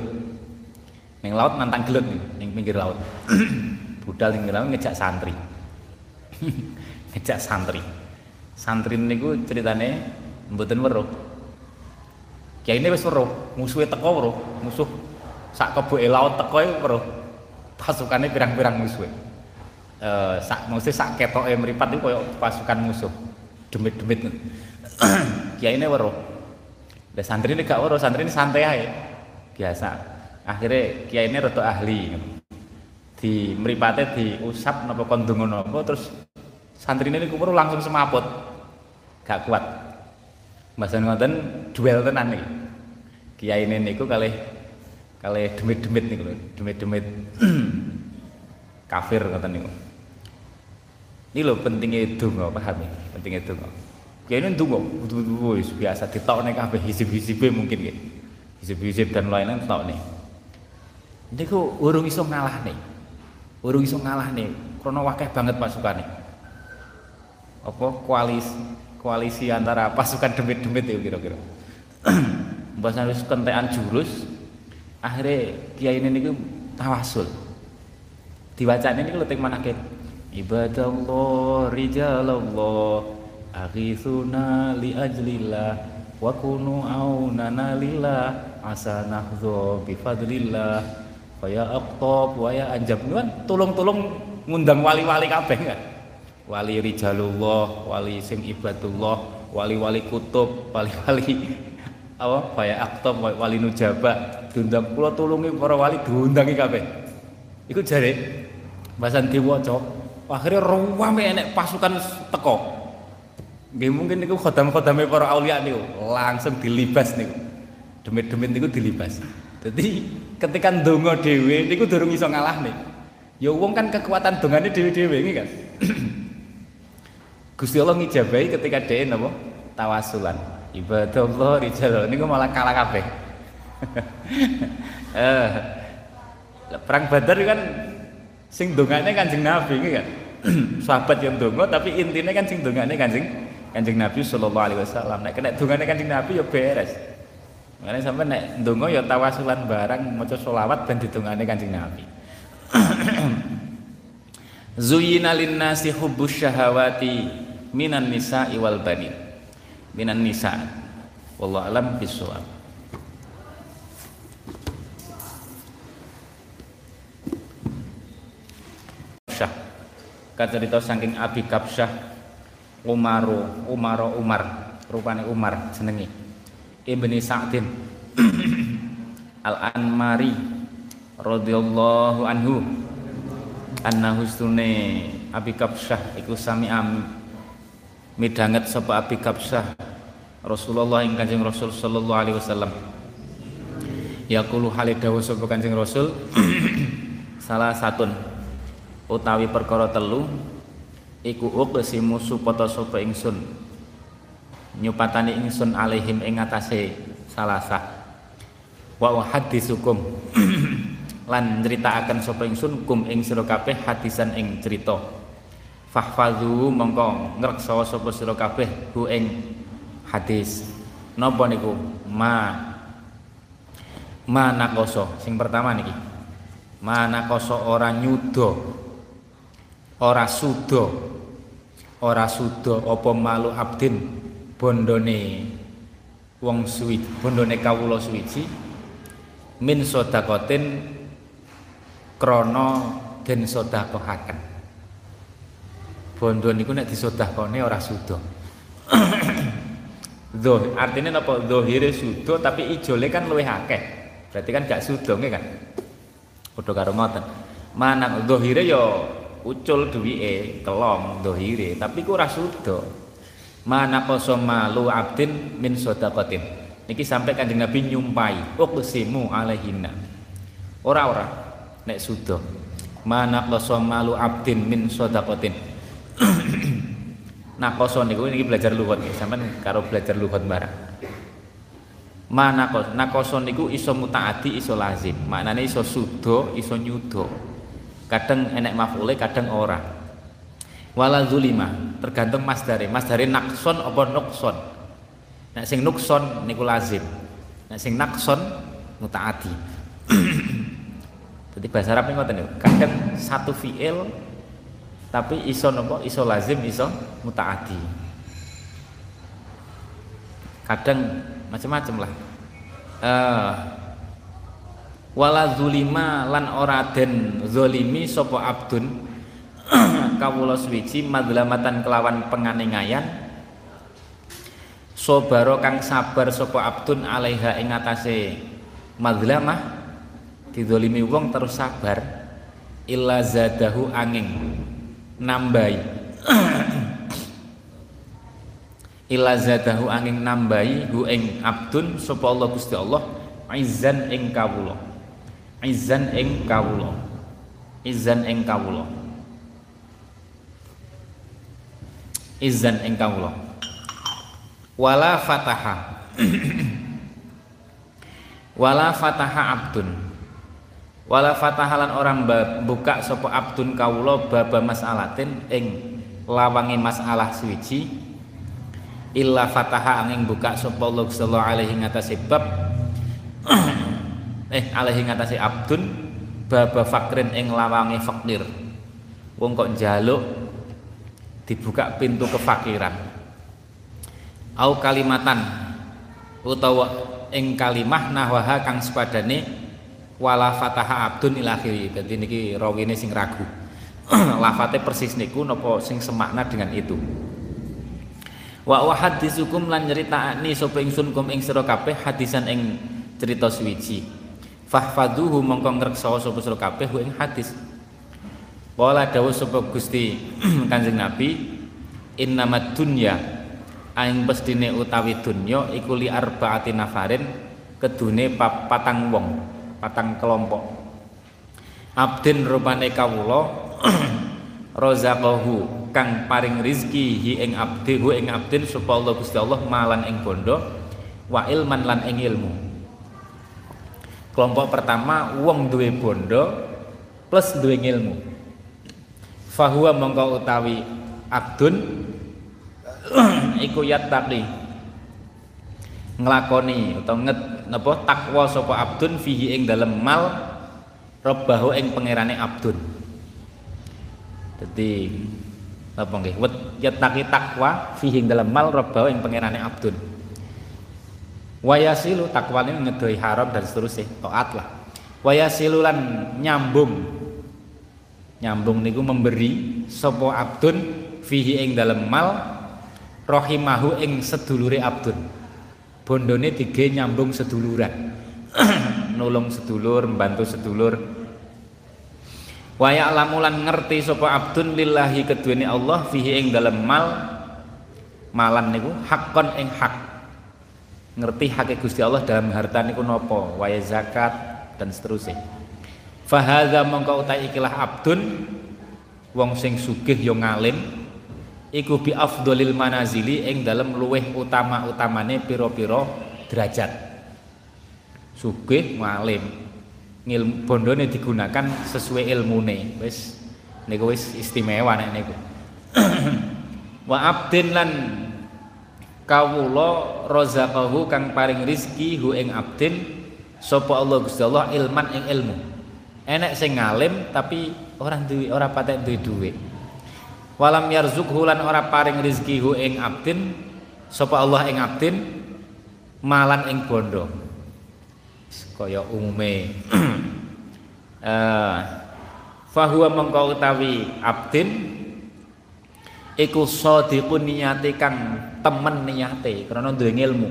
Ning laut nantang gelut ning pinggir laut. [clears throat] Budal ning laut ngejak santri. [clears throat] Ngejak santri. Santri niku ceritane mboten weruh. Kiai ini wis weruh musuhe teko weruh musuh sak keboke laut teko weruh. Pasukannya pirang-pirang musuh eh sak mesti sak ketoke mripat iku koyo pasukan musuh. Demit-demit. [clears throat] Kiai ini weruh. Lah santri ini gak weruh santri ini santai aja biasa. Akhirnya kiai ini rada ahli. Di mripate diusap napa kon ndonga napa terus santrine niku weruh langsung semaput. Gak kuat mbasan ngoten duel tenan kiai ini niku kalih kalih demit-demit niku lho demit-demit. [clears throat] Kafir ngoten niku. Ini lho pentingnya donga paham ya? Pentingnya donga. Kiai ini donga wis biasa ditokne kabeh hizib-hizibe mungkin nggih. Hizib-hizib dan lain-lain nih. Niku urung iso ngalahne urung iso ngalahne krana wakeh banget pasukane apa koalisi koalisi antara pasukan demit-demit itu kira-kira. [clears throat] Bahasan wis kentekan jurus akhirnya kiai ini niku tawasul. Dibacane niku letik manake ibadallah rijalallah aghithuna li ajlillah wa kunu aunana lillah asa nahdhu bi fadlillah wa ya aqtab wa ya anjab. Kan tolong-tolong ngundang wali-wali kabeh kan wali rijalullah wali sing ibadullah wali-wali kutub wali-wali [laughs] apa kaya aktom wali nujaba diundang kula tulungi para wali diundangi kabeh. Iku jare bahasan diwaca akhirnya ruwame enek pasukan teko. Nggih mungkin niku khodam-khodame para aulia niku langsung dilibas niku. Demit-demit niku dilibas. Jadi ketika ndonga dhewe niku durung iso ngalahne ya wong kan kekuatan dongane dhewe-dhewe iki kan [clears throat] Gusti Allah ngijabahi ketika dia napa tawasulan. Ibadallah rijal niku malah kalah kabeh. [laughs] eh perang Badar kan sing dongane Kanjeng Nabi iki kan. [clears throat] Sahabat yang donga tapi intinya kan sing dongane Kanjeng Kanjeng Nabi sallallahu alaihi wasallam. Nek kena dongane Kanjeng Nabi ya beres. Makanya sampai nek donga ya tawasulan barang maca selawat ben didongane Kanjeng Nabi. [clears throat] Zuyina linnasi hubbus syahawati minan nisa iwal bani. Minan nisa wallahu alam bisawab Syah. Kacerita saking Abi Kapsyah Umaru Umaro Umar. Rupane Umar jenenge Ibni Sa'din. [clears throat] Al Anmari radhiyallahu anhu. Anna husnune Abi Kapsyah iku sami am midanget sapa Abi Kapsyah Rasulullah ing Kanjeng Rasul sallallahu alaihi wasallam. Yaqulu halidawu sapa Kanjeng Rasul [clears throat] salah satun utawi perkara telu iku uqsimu supata sapa ingsun nyupatani ingsun alaihim ing atase salasah wa hadisukum [clears throat] lan akan sapa ingsun kum ing sira kabeh hadisan ing cerita fahfadhu mongko ngreksa sapa sira kabeh hu ing hadis. Napa niku? Ma. Manakoso sing pertama niki. Manakoso ora nyuda. Ora suda. Ora suda apa malu abdin. Bondone wong suwi bondone kawula suwiji. Min sodakotin krana den sedekahaken. Bondo niku nek disedekahne ora suda. [coughs] Zoh, artinya apa? Zohire sudo tapi ijole kan luwih akeh. Berarti kan gak sudo nggih kan? Padha karo ngoten. Manang zohire ya ucul duwike, kelong zohire, tapi ku ora sudo. Mana koso malu abdin min sedekatin. niki sampai kanjeng Nabi nyumpai uqsimu alaihinna ora ora nek sudo mana qasa malu abdin min sadaqatin nakoso niku niki belajar lugat nggih. Sampean karo belajar lugat barang mana kos nakoso niku iso mutaati iso lazim. Maknane iso sudo iso nyudo. Kadang enek mafule kadang ora. Wala zulima tergantung masdare masdare nakson apa nukson? Nek sing nukson niku lazim. Nek sing nakson mutaati. [clears throat] Jadi bahasa Arab niku. Kadang satu fiil tapi iso nopo iso lazim iso mutaati. Kadang macam-macam lah. Uh, wala zulima lan ora den zolimi sapa abdun [clears throat] kawula suwiji madlamatan kelawan penganingayan sobaro kang sabar sapa abdun alaiha ing atase madlamah didolimi wong terus sabar illa zadahu angin nambai illa zadahu angin nambai hu ing abdun sapa Allah Gusti Allah izzan ing kawula. Izzan ing kawula. Izzan ing kawula. Izzan ing kawula. Wala fataha. [clears throat] Wala fataha abdun wala fatahalan orang buka sopo abdun kawulo baba mas'alatin ing lawangi masalah suci illa fataha angin buka sopo Allah sallallahu alaihi ngatasi bab. [clears throat] Eh alaihi ngatasi abdun baba fakrin ing lawangi fakir. Wong kok jaluk dibuka pintu kefakiran. Au kalimatan utawa ing kalimah nahwaha kang sepadane wala fataha abdun ila akhiri. Dadi niki rawine sing ragu. [clears throat] Lafate persis niku napa sing semakna dengan itu. Wa wa hadisukum lan nyeritakani sapa ingsun kum ing sira kabeh hadisan ing cerita suwiji. Fahfaduhu mongko ngreksa sapa sira kabeh ing hadis. Wala dawuh sapa Gusti [clears throat] Kanjeng Nabi innamat dunya aing bestine utawi dunya iku li arbaati nafarin kedune patang wong patang kelompok. Abdin rupane kawula [clears throat] rozaqahu kang paring rizki hi ing abdi hu ing abdin supaya Allah Gusti Allah malan ing bondo wa ilman lan ing ilmu. Kelompok pertama wong duwe bondo plus duwe ilmu fahuwa mongko utawi abdun [clears throat] iku yattaqi nglakoni utawa nget napa takwa sapa abdun fihi ing dalem mal rabbahu ing pangerane abdun. Dadi apa nggih wet yataki takwa fihi ing dalem mal rabbahu ing pangerane abdun. Wayasilu takwa ini ngedoi haram dan seterusnya taat lah. Wayasilu lan nyambung. Nyambung niku memberi sapa abdun fihi ing dalem mal rahimahu ing sedulure abdun bondone tiga nyambung seduluran. [clears throat] Nulung sedulur membantu sedulur. Wayak lamulan ngerti sopo abdun lillahi keduene Allah fihi ing dalam mal malan niku hakon ing hak. Ngerti hak Gusti Allah dalam harta niku nopo waya zakat dan seterusnya. Fahadha mongko utai ikilah abdun wong sing sugih yo ngalim iku bi afdolil manazili ing dalam luweh utama-utamane piro-piro derajat. Sugih ngalim ngilmu bondone digunakan sesuai ilmune wis. Niku wis istimewa nek niku. [clears throat] Wa abdin lan kawula razaqahu kang paring rizki hu ing abdin sapa Allah Gusti Allah ilman ing ilmu. Enek sing ngalim tapi orang duwe ora patek duwe duwe walam yarzukhu lan ora paring rezeki hu ing abdin. Sapa Allah ing abdin? Malan ing bondo kaya umume. [clears throat] Eh fahuwa mengko utawi abdin iku sadiqun niyate kang temen niyate karena duwe ilmu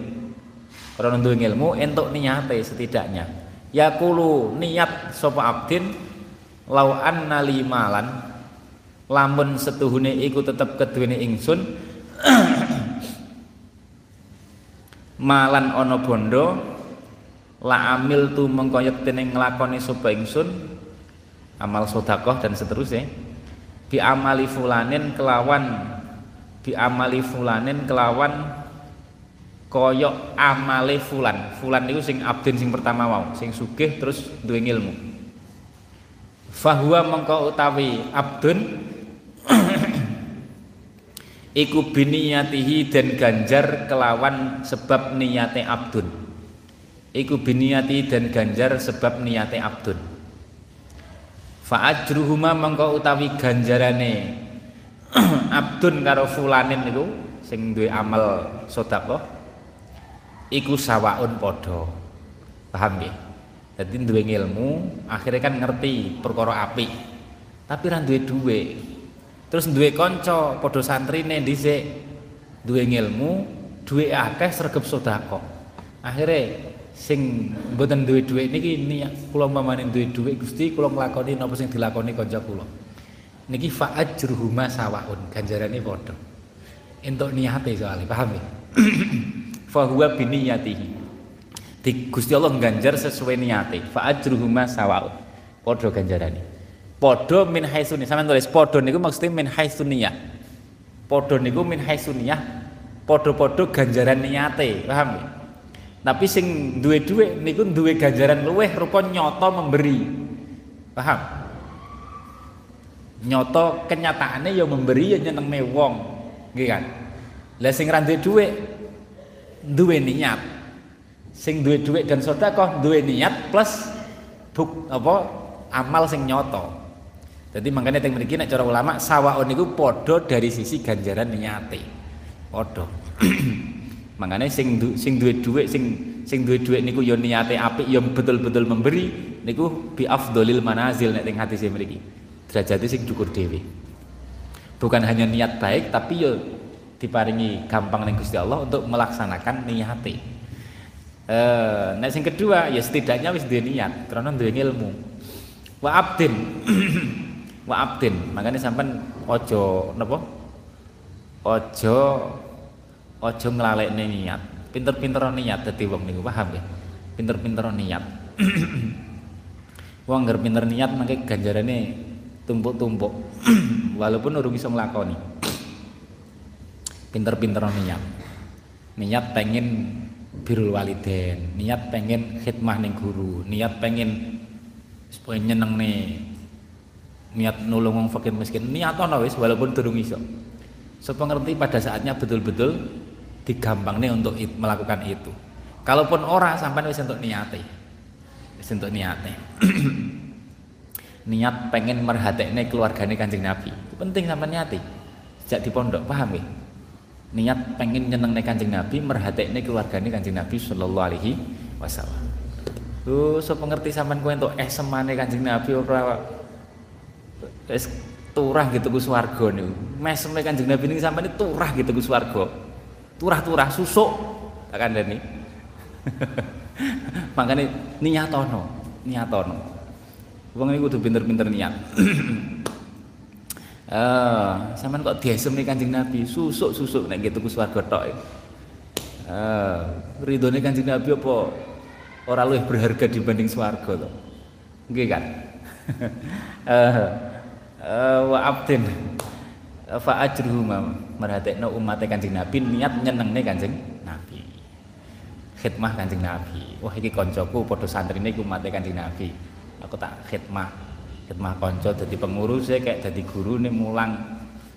karena duwe ilmu entuk niyate setidaknya. Yakulu niat sapa abdin lau anna limalan lamun setuhune iku tetep keduwene ingsun. [clears throat] Malan ana bondo la amil tu mengkoyek tening nglakoni sapa ingsun amal sedekah dan seterusnya. Bi amali fulanin kelawan bi amali fulanin kelawan koyok amale fulan. Fulan itu sing abdin sing pertama mau sing sugih terus duwe ilmu fahuwa mengko utawi abdun [coughs] iku biniyatihi dan ganjar kelawan sebab niyate abdun. Iku biniyati dan ganjar sebab niyate abdun. Fa ajruhuma mengko utawi ganjarane [coughs] abdun karo fulanin niku sing duwe amal sedekah iku sawaun podo paham ya jadi duwe ilmu akhirnya kan ngerti perkara api tapi ra duwe duwe terus duwe kanca padha santrine dhisik. Duwe ilmu duwe akeh sregep sedekah. Akhirnya sing mboten duwe dhuwit niki niat kula umpamane duwe dhuwit Gusti kula nglakoni napa sing dilakoni kanca kula. Niki fa ajruhuma sawaun ganjarane padha. Entuk niate soalnya paham ya? [clears throat] Fahuwa biniyatihi. Di Gusti Allah ganjar sesuai niate. Fa ajruhuma sawaun. Padha ganjarane padha min haitsuni sampean tulis padha niku maksudnya min haitsuniyah padha niku min haitsuniyah padha-padha ganjaran niate paham ya tapi sing duwe duwe niku duwe ganjaran luweh rupa nyoto memberi. Paham? Nyoto kenyataannya ya memberi ya nyenenge wong. Nggih kan? Lah sing ra duwe duwe niat. Sing duwe duit dan sedekah duwe niat plus buk apa amal sing nyoto jadi makanya yang mriki nek cara ulama sawaun niku padha dari sisi ganjaran niate padha [clears throat] makanya sing du, sing duwe duit sing sing duwe duit niku yo niate apik yo betul-betul memberi niku bi afdolil manazil nek teng hadis mriki derajate sing cukur dhewe bukan hanya niat baik tapi yo diparingi gampang ning Gusti Allah untuk melaksanakan niate. Eh, nah sing kedua ya setidaknya wis duwe niat karena duwe ilmu. Wa abdin. [clears throat] wa abdin. Makanya sampean ojo napa? Ojo ojo nglalekne niat. Pinter-pinter niat dadi wong niku paham ya? Pinter-pinter niat. [clears throat] wong ngger pinter niat mangke ganjarane tumpuk-tumpuk. [clears throat] Walaupun urung iso nglakoni pinter-pinter niat niat pengen birul waliden niat pengen khidmah ning guru niat pengen supaya nyeneng nih niat nulung wong fakir miskin. Niat ono wis walaupun durung iso. Supaya ngerti pada saatnya betul-betul digampang nih untuk melakukan itu. Kalaupun orang sampai wis untuk niate. Wis untuk niate. [clears throat] Niat pengen merhatekne keluargane kanjeng nabi. Itu penting sampai niati. Sejak di pondok paham ya? Niat pengen nyeneng kanjeng Nabi merhatekne keluargane kanjeng Nabi Shallallahu Alaihi Wasallam. Lu so pengerti sampean kowe entuk eh semane kanjeng Nabi ora wis turah gitu ku swarga niku. Meseme kanjeng Nabi niki sampean turah gitu ku swarga. Turah-turah susuk tak kandhani. [laughs] Makane niatono, niatono. Wong iki kudu pinter-pinter niat. [clears throat] Eh, sampean kok diesemi Kanjeng Nabi, susuk-susuk nek gitu ku swarga tok. Eh, ridhone Kanjeng Nabi apa ora luwih berharga dibanding swarga to. Nggih kan? [laughs] Eh wa abdin. Fa ajruhu merhatekno umat Kanjeng Nabi niat nyenengne Kanjeng Nabi. Khidmah Kanjeng Nabi. Wah iki koncoku padha santrine iku umat Kanjeng Nabi. Aku tak khidmah. Khidmah konco jadi pengurus saya kayak jadi guru nih mulang.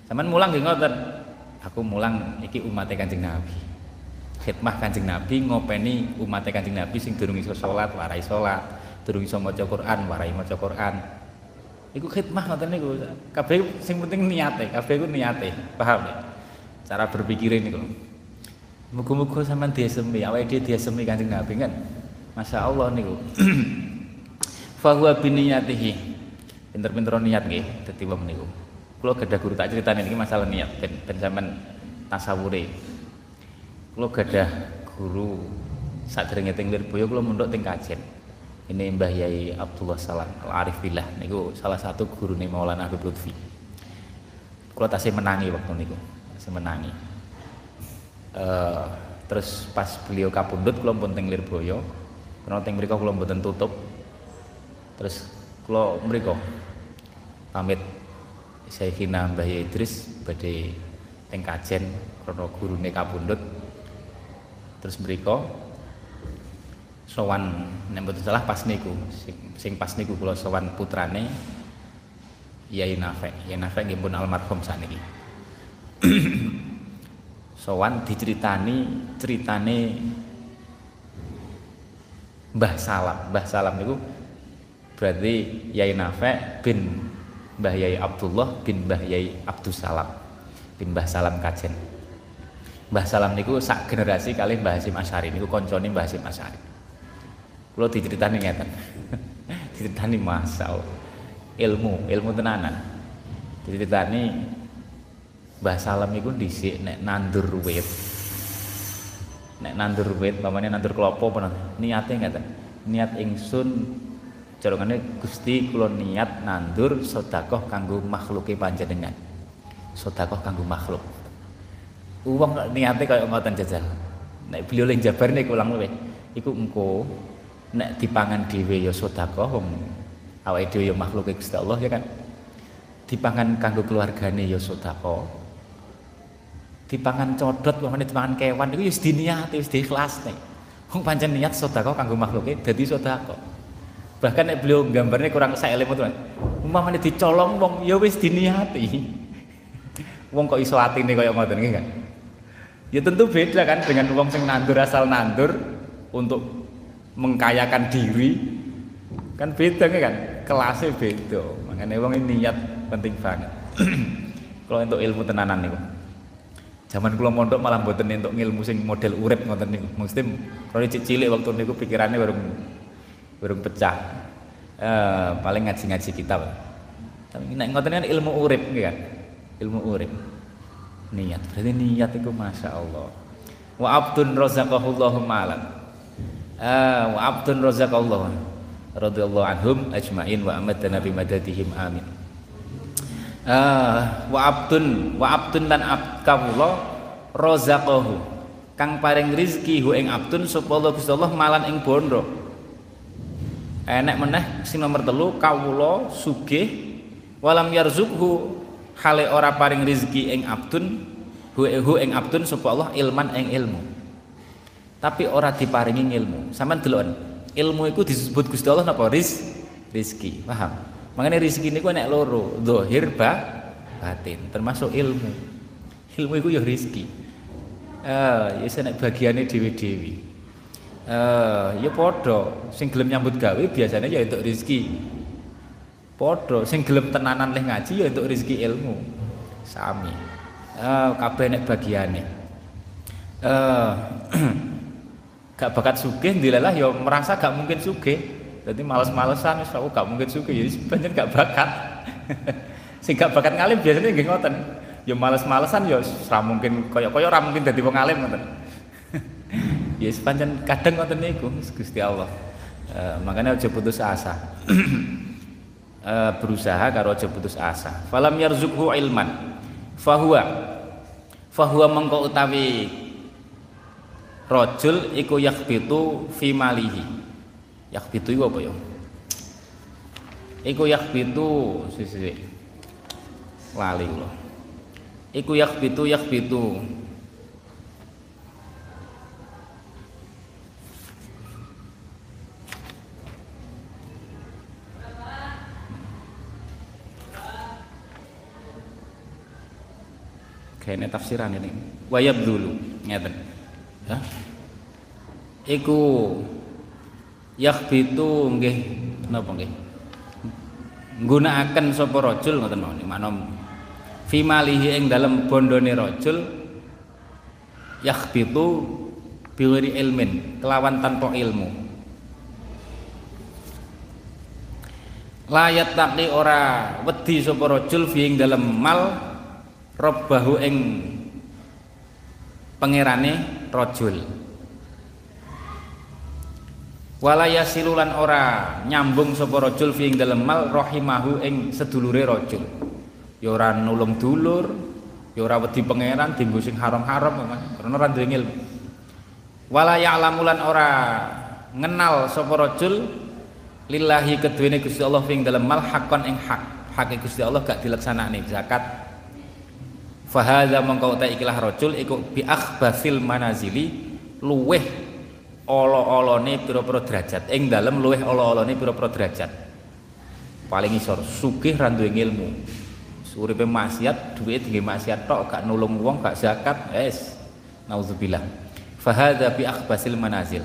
Zaman mulang nggih ngoten? Aku mulang iki umat Kanjeng Nabi. Khidmah Kanjeng Nabi ngopeni umat Kanjeng Nabi sing durung iso salat warai salat durung iso maca Quran warai maca Quran iku khidmah ngoten niku. Kabeh sing penting niate kabeh iku niate. Paham ya? Cara berpikir ini kok. Muga-muga sampean diesemi awake dhewe diesemi Kanjeng Nabi kan? Masya Allah niku. [clears throat] Fahuwa biniyatihi pinter-pinter niat nggih dadi wong niku. Kula gadah guru tak critani niki masalah niat ben ben sampean tasawure. Kula gadah guru sadurunge teng Lirboyo kula mondok teng Kajen. Ini Mbah Yai Abdullah Salam Al Arif Billah niku salah satu guru nih Maulana Habib Lutfi. Kula tasih menangi waktu niku, tasih menangi. Uh, terus pas beliau kapundhut kula pun teng Lirboyo. Karena teng mriku kula mboten tutup. Terus kula mriku pamit. Syekhina Mbah Idris badhe teng kajen krana gurune kapundhut terus mriku sowan. Nek mboten salah pas niku. Sing, sing pas niku kula sowan putrane Yai Nafe Yai Nafe nggih pun almarhum sakniki. [clears throat] Sowan diceritani ceritane Mbah Salam. Mbah Salam niku berarti Yai Nafe bin Mbah Yai Abdullah bin Mbah Yai Abdus Salam bin Mbah Salam Kajen. Mbah Salam niku sak generasi kali Mbah Hasim Asyari. Niku koncone Mbah Hasim Asyari kula diceritani ngeten [laughs] diceritani masal ilmu ilmu tenanan diceritani Mbah Salam iku dhisik nek nandur wit. Nek nandur wit, pamane nandur klopo apa niate ngeten. Niat ingsun jarongane Gusti kula niat nandur sedekah kanggo makhluke panjenengan. Sedekah kanggo makhluk. Wong niate kaya ngoten jajal. Nek beliau ling jabar niku ulang luwih. Iku engko nek dipangan dhewe ya sedekah wong awake dhewe ya makhluke Gusti Allah ya kan. Dipangan kanggo keluargane ya sedekah. Dipangan codot pamane dipangan kewan iku wis diniati wis diikhlasne wong pancen niat sedekah kanggo makhluke dadi sedekah. Bahkan nek beliau gambarnya kurang saya lemu tuh umpamane dicolong wong ya wis diniati. [laughs] Wong kok iso atine kaya ngoten iki kan? Ya tentu beda kan dengan wong sing nandur asal nandur untuk mengkayakan diri kan beda kan kelasnya beda makanya wong ini niat penting banget [clears throat] kalau untuk ilmu tenanan nih Zaman kula mondok malah mboten entuk ilmu sing model urip ngoten niku. Mesti kalau cilik waktu niku pikirannya baru baru pecah. Eh, paling ngaji-ngaji kitab. Tapi nek ngoten kan ilmu urip kan. Ilmu urip. Niat. Berarti niat itu Masya Allah. Wa abdun razaqahullahu malan. Eh, wa abdun razaqallahu radhiyallahu anhum ajmain wa amadana bi madadihim amin. Uh, wa abdun wa abdun lan abd razaqahu. Kang paring rizki hu ing abdun sapa Allah Gusti Allah malan ing bondo enek meneh sing nomor telu kawula sugih walam yarzukhu hale ora paring rizki ing abdun hu, hu ing abdun sapa Allah ilman ing ilmu tapi ora diparingi ilmu sampean delok ilmu iku disebut Gusti Allah napa riz rizki paham Makanya rezeki ini nek loro, dohir ba batin, termasuk ilmu. Ilmu itu ya rezeki. Eh, ya senek bagiannya dewi-dewi. Eh, ya podo, sing gelem nyambut gawe biasanya ya untuk rezeki. Podo, sing gelem tenanan leh ngaji ya untuk rezeki ilmu. Sami. Eh, kabeh nek bagiannya. Eh, [clears throat] gak bakat sugih ndilalah ya merasa gak mungkin sugih jadi males-malesan wis aku gak mungkin suka ya banyak gak bakat. [laughs] Sing gak bakat ngalim biasanya nggih ngoten. Ya males-malesan ya ora mungkin kaya-kaya ora mungkin dadi wong alim ngoten. [laughs] ya sepanjang kadang ngoten niku Gusti Allah. Uh, makanya aja putus asa. uh, [clears throat] berusaha karo aja putus asa. Falam yarzukhu ilman. Fahuwa fahuwa mengko utawi rajul iku yakhbitu fi malihi. Yakbitu itu apa ya? Iku yakbitu sisi lali kula. Iku yakbitu yakbitu kayaknya tafsiran ini. Wayab dulu ngeten ya iku yakhbitu nggih napa nggih? Nggunakaken sapa rajul ngoten mawon manom. Fi malihi ing dalem bondone rajul yakhbitu biwiri ilmin kelawan tanpa ilmu. Layat takli ora wedi sapa rajul fi ing dalem mal robbahu ing pangerane rajul. Wala yasilulan ora nyambung sapa rajul fi ing dalem mal rahimahu ing sedulure rajul. Ya ora nulung dulur ya ora wedi pangeran dienggo sing haram-haram karena ora duwe ilmu wala ya'lamulan ora ngenal sapa rajul lillahi keduwene Gusti Allah fing dalam mal hakon ing hak. Hak Gusti Allah gak dilaksanakne zakat fahadha mongko uta ikilah rajul iku bi akhbasil manazili luweh olo-olone pira-pira derajat. Ing dalem luweh olo-olone pira-pira derajat. Paling isor sugih ra duwe ilmu uripe maksiat duwe tinggi maksiat tok gak nulung wong gak zakat es. Nauzubillah. Fahadha bi akhbasil manazil.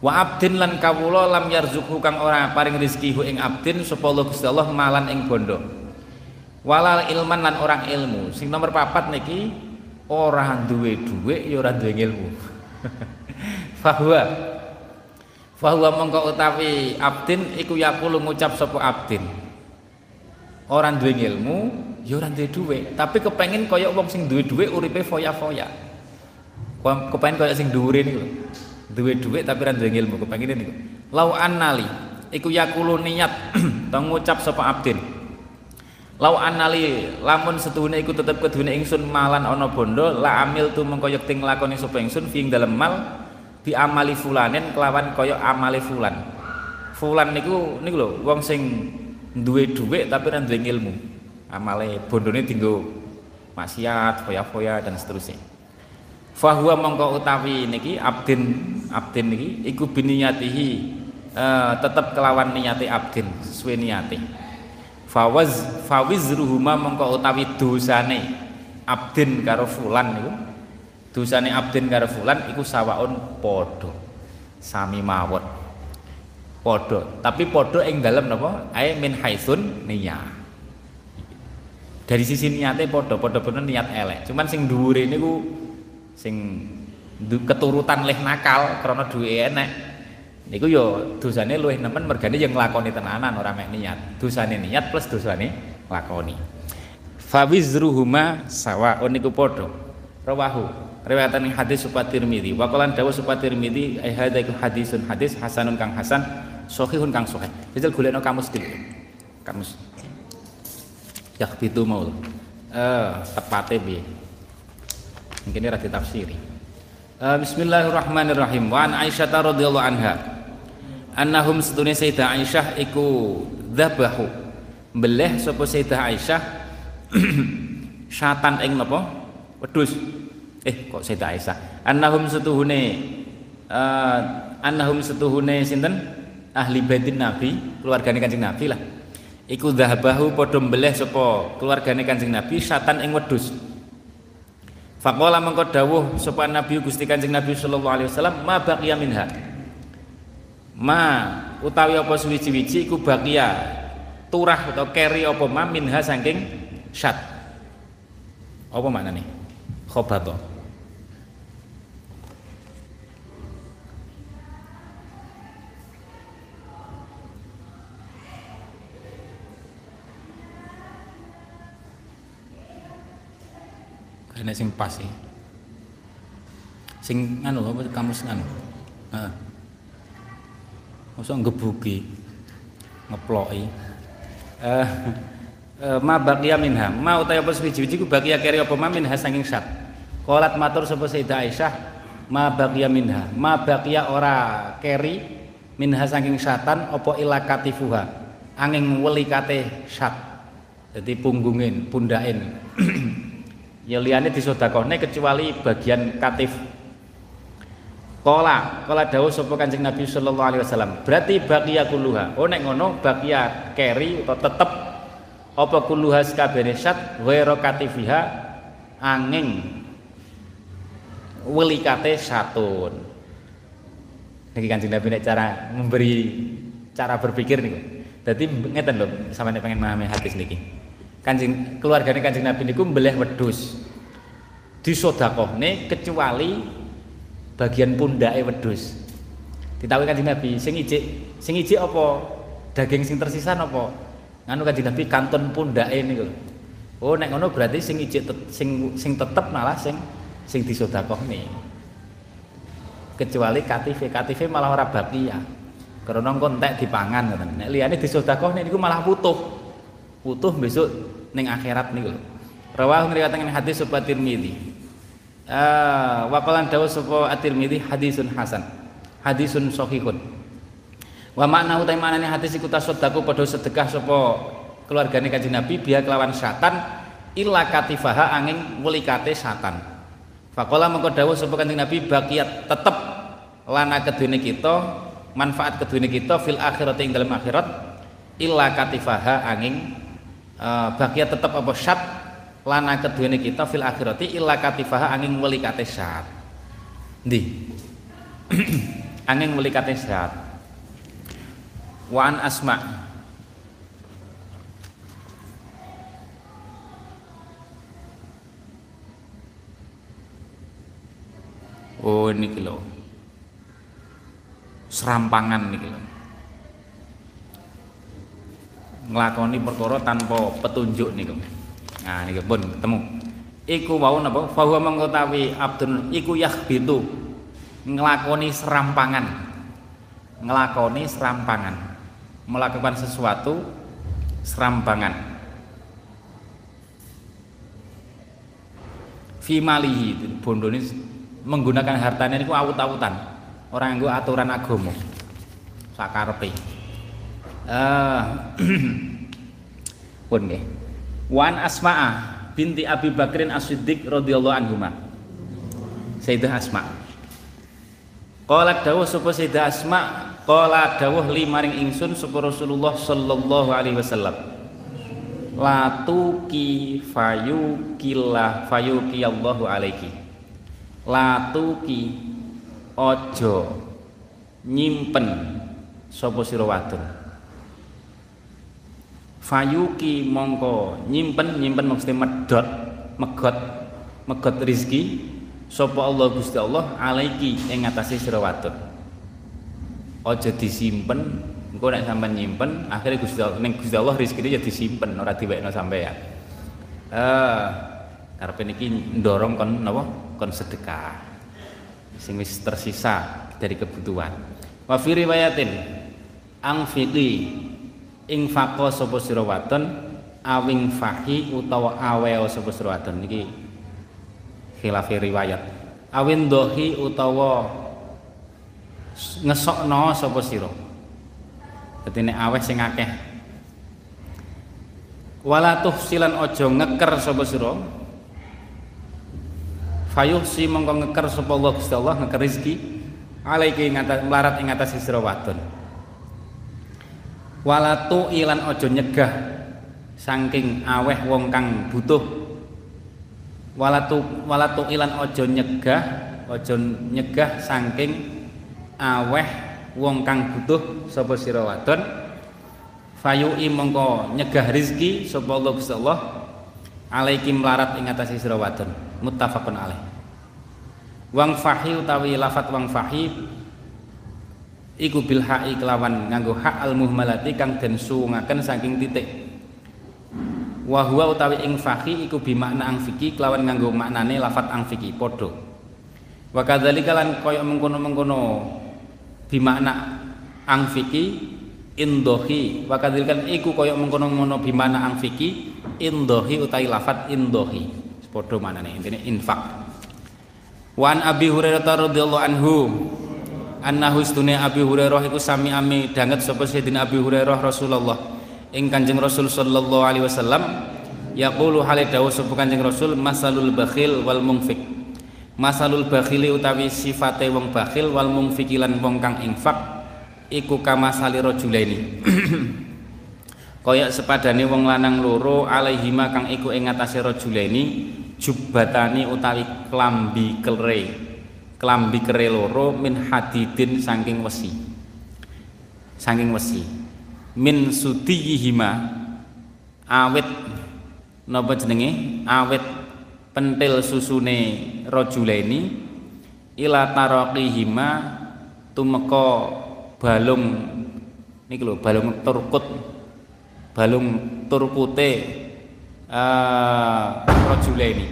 Wa abdin lan kawula lam yarzuqhu kang ora paring rezeki ing abdin sapa Gusti Allah malan ing bondo walal ilman lan orang ilmu. Sing nomor papat niki ora duwe dhuwit ya ora duwe ilmu. [laughs] Fahuwa. Fahuwa mongko utawi abdin iku yakulu ngucap sapa abdin. Orang duwe ilmu ya ora duwe dhuwit tapi kepengin kaya wong sing duwe dhuwit uripe foya-foya. Kepengin kaya sing dhuwure niku duwe duit tapi ra duwe ilmu kepengine niku. Lau annali iku yakulu niat [clears throat] to ngucap sapa abdin lau annali lamun setuhune iku tetep kedune ingsun malan ana bondo la amil tu mengko yekti nglakoni sapa ingsun fi dalem mal bi amali fulanen kelawan kaya amali fulan. Fulan niku niku lho wong sing duwe duit tapi ra duwe ilmu amale bondone dinggo maksiat foya-foya dan seterusnya. Fahuwa mongko utawi niki abdin abdin niki iku biniyatihi uh, tetep kelawan niyati abdin sesuai niyati fawaz fawizruhuma mongko utawi dosane abdin karo fulan niku. Dosane abdin karo fulan iku sawaun padha sami mawon. Padha tapi padha ing dalem napa? Ae min haitsun niyah dari sisi niatnya padha padha bener niat elek. Cuman sing dhuwure niku sing keturutan leh nakal krana duwe enek niku yo dosane luwih nemen mergane yang nglakoni tenanan ora mek niat. Dosane niat plus dosane lakoni fawizruhuma sawaun niku padha. Rawahu. Riwayatan hadis supat Tirmidzi. Wa qalan dawu supat Tirmidzi ai hadza iku hadisun hadis hasanun kang hasan sahihun kang sahih. Jajal golekno kamus iki kamus. Yakbitu maul. Eh tepate piye? Mungkin ini tafsiri uh, Bismillahirrahmanirrahim. Wa an Aisyah radhiyallahu anha annahum sedune Sayyidah Aisyah iku dzabahu. Beleh sapa Sayyidah Aisyah. [clears throat] Syatan ing napa? Wedhus. Eh kok Sayyidah Aisyah? Annahum setuhune uh, annahum setuhune sinten? Ahli baitin Nabi keluargane Kanjeng Nabi lah. Iku dzabahu padha mbeleh sapa keluargane Kanjeng Nabi syatan ing wedhus. Faqala mengko dawuh sapa Nabi Gusti Kanjeng Nabi sallallahu alaihi wasallam ma minha. Ma utawi apa suwi-wiji iku baqiya turah atau keri apa ma minha saking syat. Apa maknane? Khobato. enek sing pas sih. Sing anu apa kamus anu. Heeh. Mosok ngebuki ngeploki. Eh uh, ma baqiya minha. Ma utawa apa suwi-wiji ku baqiya keri apa ma minha saking sat. Qalat matur sapa Sayyidah Aisyah, ma baqiya minha. Ma baqiya ora keri minha saking syatan apa ilakatifuha. Angin welikate syat. Jadi punggungin, pundain. [clears throat] ya liyane disedekahne kecuali bagian katif Kola, kola dawuh sapa Kanjeng Nabi sallallahu alaihi wasallam. Berarti baqiya kulluha. Oh nek ngono baqiya keri atau tetep apa kulluha sakabehane syat ghairu katifiha angin welikate satun. Niki Kanjeng Nabi nek cara memberi cara berpikir niku. Dadi ngeten lho sampeyan pengen memahami hadis niki. Kanjeng keluargane Kanjeng Nabi niku mbeleh wedhus. Disodakohne kecuali bagian pundake wedhus. Ditawi Kanjeng Nabi sing ijik sing ijik apa daging sing tersisa apa? Nganu Kanjeng Nabi kantun pundake niku. Oh nek ngono berarti sing ijik sing sing tetep malah sing sing disodakohne. Kecuali katife, katife malah ora bakia. Karena kontek dipangan ngoten. Nek liyane disodakohne niku malah putuh putuh besok neng akhirat nih loh. Rawah ngriwayatkan hadis sobat Tirmidzi. Uh, waqalan dawu sapa at-Tirmidzi hadisun hasan. Hadisun sahihun wa makna utai manane hadis iku tasaddaku padha sedekah sapa keluargane Kanjeng Nabi biya kelawan syatan illa katifaha angin welikate satan faqala mengko dawuh sapa Nabi baqiyat tetep lana kedune kita manfaat kedune kita fil akhirat ing dalam akhirat illa katifaha angin uh, baqiyat tetep apa syat lana keduene kita fil akhirati illa katifaha angin welikate syat ndi? [clears throat] Angin welikate syat wa an asma. Oh ini kilo serampangan nih kilo ngelakoni perkara tanpa petunjuk nih kilo Nah niki pun ketemu. Iku wau napa? Fahuwa mengetahui abdun iku yakhbitu ngelakoni serampangan. Ngelakoni serampangan. Melakukan sesuatu serampangan. Fimalihi bondo ini menggunakan hartanya niku awut-awutan. Orang yang aturan agama. Sakarepe. Eh uh, [clears throat] pun nggih. Wan Asma'a binti Abi Bakrin As-Siddiq radhiyallahu anhuma. Sayyidah Asma. Qala dawuh sapa Sayyidah Asma, qala dawuh limaring ingsun sapa Rasulullah sallallahu alaihi wasallam. La tuki fayukillah fayuki Allahu alaiki. La tuki ojo nyimpen sapa sira wadon fayuki mongko. Nyimpen nyimpen maksudnya medot megot megot rizki. Sapa Allah Gusti Allah alaiki ing ngatasi sira wadon aja disimpen engko nek sampean nyimpen akhirnya Gusti Allah ning Gusti Allah rezekine ya disimpen ora diwekno sampean. Eh karepe niki ndorong kon napa? Kon sedekah. Sing wis tersisa dari kebutuhan. Wa fi riwayatin angfiqi ing faqo sapa sira awing fahi utawa aweo sapa sira niki khilaf riwayat. Awin dohi utawa ngesokno sapa sira? Dadi nek aweh sing akeh. Wala tuhsilan aja ngeker sapa sira? Fayuh si mongko ngeker sapa Allah Gusti Allah ngeker rezeki. Alaiki ngatas melarat ing atas sira walatu ilan ojo nyegah saking aweh wong kang butuh. Walatu walatu ilan ojo nyegah ojo nyegah saking aweh wong kang butuh sapa sira wadon? Fayui mongko nyegah rizki sapa Allah Gusti Allah. Alaiki melarat ing atase sira wadon. Muttafaqun alaih. Wang fahi utawi lafat wang fahi iku bil ha'i kelawan nganggo hak al muhmalati kang den suwungaken saking titik. Wa huwa utawi ing fakhi iku bimakna angfiki kelawan nganggo maknane lafat angfiki padha. Wa kadzalika lan kaya mengkono-mengkono bimakna angfiki indohi wa kadzalika iku kaya mengkono-mengkono bimakna angfiki indohi utawi lafat indohi padha maknane intine infak. Wan Abi Hurairah radhiyallahu anhu annahu istune Abi Hurairah iku sami ame danget sapa Sayyidina Abi Hurairah Rasulullah. Ing Kanjeng Rasul sallallahu alaihi wasallam yaqulu hale dawuh sapa Kanjeng Rasul masalul bakhil wal munfik masalul bakhili utawi sifate wong bakhil wal munfiki lan wong kang infak iku kamasali rajulaini. [clears throat] Kaya sepadane wong lanang loro alaihima kang iku ing ngatasé rajulaini jubbatani utawi klambi kere kelambi kere loro min hadidin saking wesi. Saking wesi. Min sudiyihima awet napa jenenge? Awet pentil susune rajulaini ila taraqihima tumeka balung niki lho balung turkut balung turkute uh, rajulaini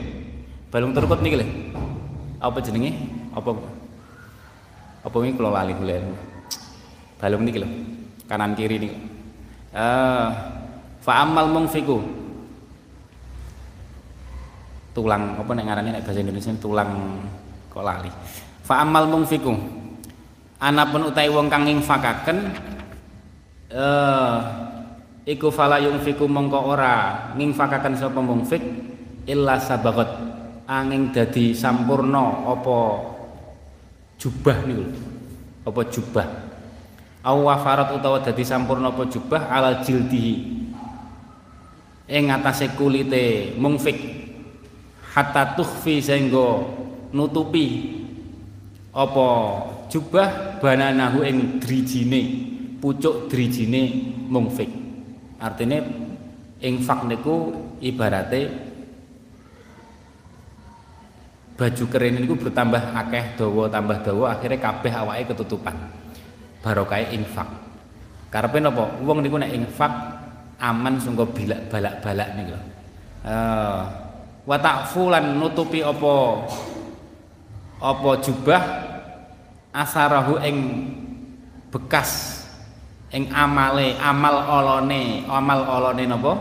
balung turkut niki lho. Apa jenenge apa apa ini kalau lali kula balung niki lho kanan kiri nih uh, fa amal mungfiku tulang apa nek ngarane nek bahasa Indonesia tulang kok lali. Fa amal mungfiku anapun utai wong kang infakaken eh iku fala yungfiku mongko ora ngingfakaken sapa mungfik illa sabagot. Angin dadi sampurna apa jubah niku apa jubah? Au wafarat utawa dadi sampurna apa jubah ala jildihi. Ing atase kulite mungfik. Hatta tukhfi sehingga nutupi apa jubah bananahu ing drijine pucuk drijine mungfik. Artinya infak niku ibarate baju keren niku bertambah akeh dawa tambah dawa akhirnya kabeh awake ketutupan. Barokah infak. Karepe napa wong niku nek infak aman sungguh bilak balak-balak niku lho. Uh, nutupi apa? Apa jubah asarahu ing bekas ing amale amal olone amal olone napa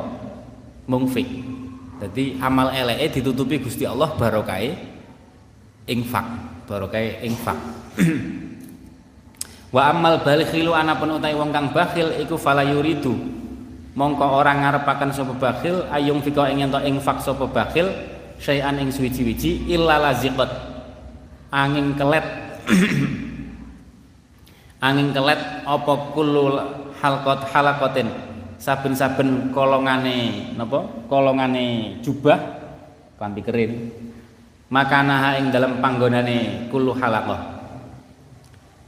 mungfik dadi amal eleke ditutupi Gusti Allah infak barokahe infak. Wa amal balikhilu anapun utai wong kang bakhil iku fala yuridu. Mongko ora ngarepaken sapa bakhil ayung fika ing ento infak sapa bakhil syai'an ing suwi-wiji illa laziqat. Angin kelet. [coughs] Angin kelet apa kullu halqat halaqatin. Saben-saben kolongane napa? Kolongane jubah kanthi kerin makanaha ing dalam panggonane kullu halaqah.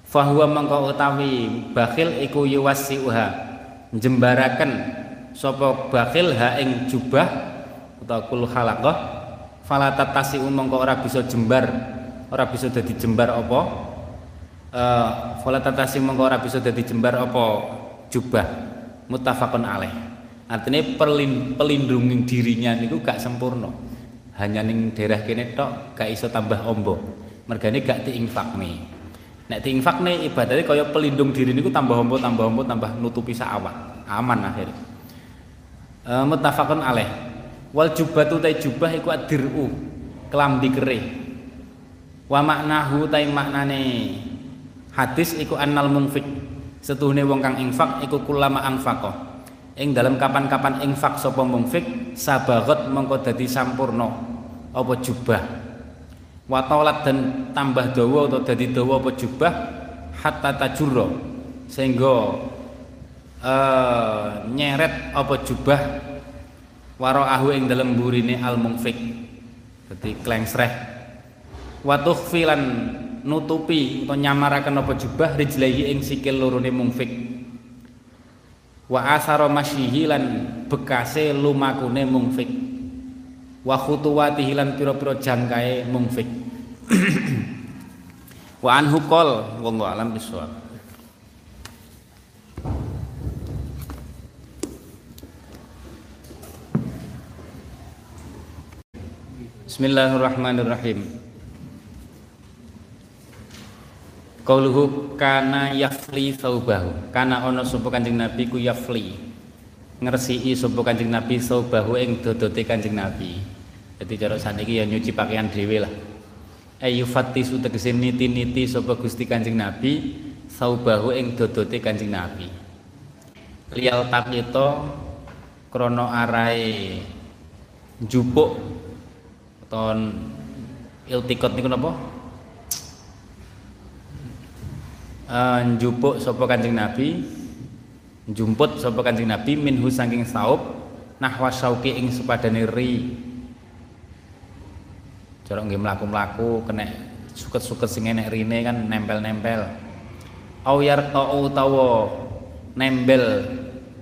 Fahuwa mengko utawi bakhil iku yuwassiuha. Jembaraken sapa bakhil ha ing jubah utawa kullu halaqah. Fala tatasi mengko ora bisa jembar ora bisa dadi jembar apa? Eh fala tatasim mengko ora bisa dadi jembar apa? Jubah. Muttafaqun alaih. Artinya pelindungi dirinya niku gak sempurna hanya ning daerah kene tok gak iso tambah ombo. Mergane gak diinfakne. Nek diinfakne ibadate kaya pelindung diri niku tambah ombo tambah ombo tambah nutupi awak. Aman akhirnya. E, muttafaqun alaih. Wal jubatu ta jubah iku adiru kelambi kerih wa maknahu ta maknane. Hadis iku annal mungfik setuhune wong kang infak iku kulama anfaqah ing dalam kapan-kapan infak sapa mungfik sabagot mongko dadi sampurna. Apa jubah? Wa dan tambah dawa atau dadi dawa apa jubah? Hatta tajurra. Sehingga uh, nyeret apa jubah? Waraahu ing dalam burine al mungfik dadi klengsreh. Wa tukhfilan nutupi atau nyamaraken apa jubah? Rijlaihi ing sikil lorone mungfik wa asara masyihi lan bekase lumakune mungfik. Wa khutuwatihi lan pira-pira jangkae mungfik. [clears throat] Wa anhu qol wallahu alam bisawab. Bismillahirrahmanirrahim Qauluhu kana yafli saubahu. Kana ana sapa Kanjeng Nabi ku yafli. Ngresiki sapa Kanjeng Nabi saubahu ing dodote Kanjeng Nabi. Jadi cara saniki ya nyuci pakaian dhewe lah. Ayu fatisu tegese niti-niti sapa Gusti Kanjeng Nabi saubahu ing dodote Kanjeng Nabi. Lial tapito krono arai jupuk ton iltikot niku napa? Uh, njupuk sapa Kanjeng Nabi jumput sapa Kanjeng Nabi minhu saking saub nahwa sauki ing sepadane ri. Cara nggih mlaku-mlaku kena suket-suket sing enek rine kan nempel-nempel. Au yarta'u utawa nembel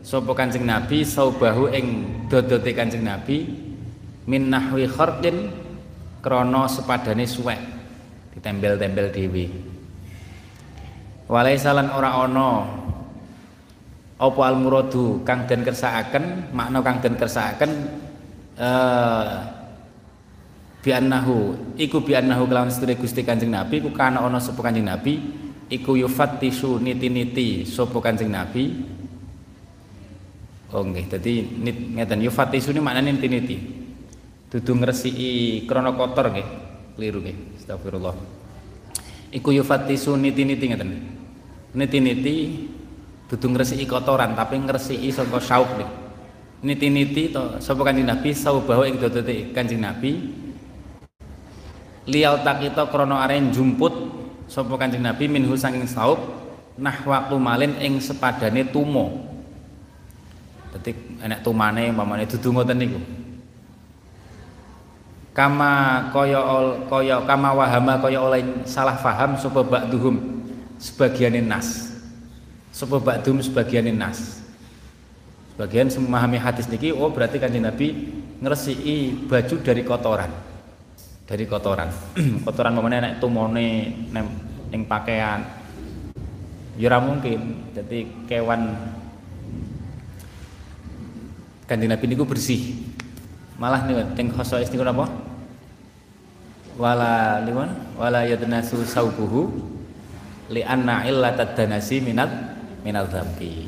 sapa Kanjeng Nabi saubahu ing dodote Kanjeng Nabi min nahwi kharqin krana sepadane suwek ditempel-tempel dhewe Walai salan ora ono. Apa al muradu kang den kersakaken makna kang den kersakaken eh bi annahu iku bi annahu kelawan sedere Gusti Kanjeng Nabi ku kana ana sapa Kanjeng Nabi iku yufattisu niti-niti sapa Kanjeng Nabi. Oh nggih dadi ngeten yufattisu ni maknane niti-niti. Dudu ngresiki krana kotor nggih keliru nggih astagfirullah. Iku yufatisu niti-niti ngeten niti-niti dudu ngresiki kotoran tapi ngresiki saka sauk nggih niti-niti to sapa kanjeng Nabi? Saubahu ing dodote kanjeng Nabi. Liyal takita krana aren jumput sapa kanjeng Nabi minhu saking sauk nahwa malin ing sepadane tumo dadi enek tumane umpamane dudu ngoten niku. Kama kaya kaya kama wahama kaya oleh salah faham sapa ba'duhum sebagian nas. Sapa ba'dhum sebagian nas. Sebagian memahami hadis niki oh berarti kanjeng Nabi ngresiki baju dari kotoran. Dari kotoran. [clears throat] Kotoran mamane nek tumone ning pakaian. Ya mungkin. Jadi kewan. Kanjeng Nabi niku bersih. Malah nih teng khosois niku napa wala liwan? Wala yadnasu saubuhu li anna illatad danasi minat minal dzambi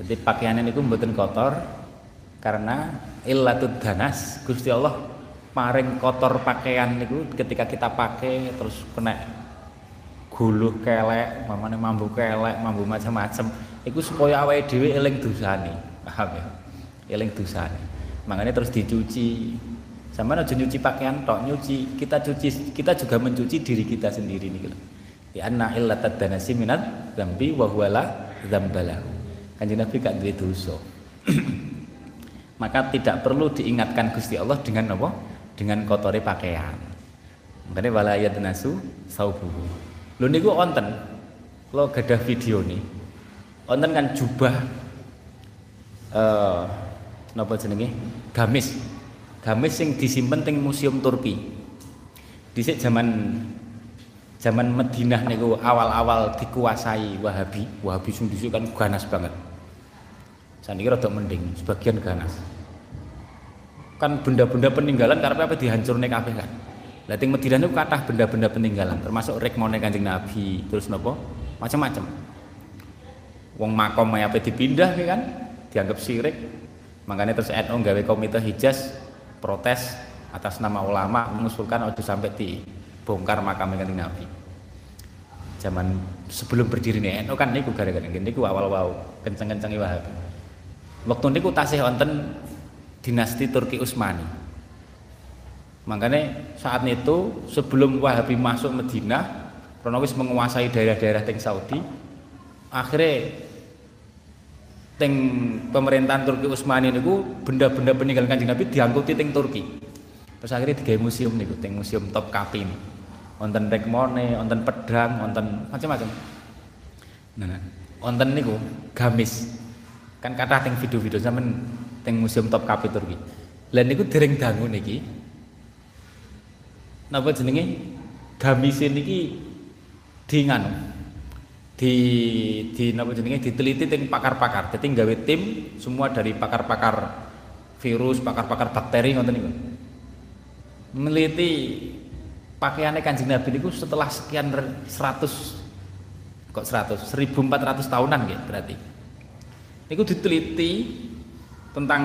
jadi pakaiannya niku mboten kotor karena illatud danas Gusti Allah paring kotor pakaian niku ketika kita pakai terus kena guluh kelek mamane mambu kelek mambu macam-macam iku supaya awake dhewe eling dosane paham ya? Eling dosane. Makanya terus dicuci. Sama aja nyuci pakaian tok nyuci. Kita cuci kita juga mencuci diri kita sendiri nih ya anna illatad danasi minat zambi wa huwala dzambalahu kanjeng Nabi gak duwe dosa. [clears throat] Maka tidak perlu diingatkan Gusti Allah dengan apa? Dengan kotori pakaian. Makanya wala yadnasu saubuhu. Lho niku onten lo gadah video nih onten kan jubah uh, napa jenenge? Gamis. Gamis yang disimpan teng museum Turki. Dhisik zaman zaman Madinah niku awal-awal dikuasai Wahabi. Wahabi sing dhisik kan ganas banget. Saniki rada mending sebagian ganas. Kan benda-benda peninggalan karena apa dihancurne kabeh kan? Lah teng Madinah niku kathah benda-benda peninggalan termasuk rekmone Kanjeng Nabi terus napa? Macam-macam wong makom apa dipindah kan? Dianggap sirik. Makanya terus NU gawe komite Hijaz protes atas nama ulama mengusulkan ojo sampai dibongkar makam kanjeng Nabi zaman sebelum berdiri nih NU kan niku gara-gara niku awal wow kenceng-kenceng Wahabi waktu niku tasih wonten dinasti Turki Utsmani makanya saat itu sebelum Wahabi masuk Madinah kronologis menguasai daerah-daerah teng Saudi akhirnya teng pemerintahan Turki Utsmani niku benda-benda peninggalan Kanjeng Nabi diangkuti teng Turki. Terus akhirnya digawe museum niku, teng museum Topkapi ini. Wonten rekmone, wonten pedang, wonten macam-macam. Nah, nah, wonten niku gamis. Kan kata teng video-video zaman teng museum Topkapi Turki. Lah niku dereng dangu niki. Napa jenenge? Gamis niki nganu di di napa jenenge diteliti teng pakar-pakar. Dadi gawe tim semua dari pakar-pakar virus, pakar-pakar bakteri ngoten niku. Meneliti pakaiannya Kanjeng Nabi niku setelah sekian 100 kok 100 1400 tahunan gitu berarti. Niku diteliti tentang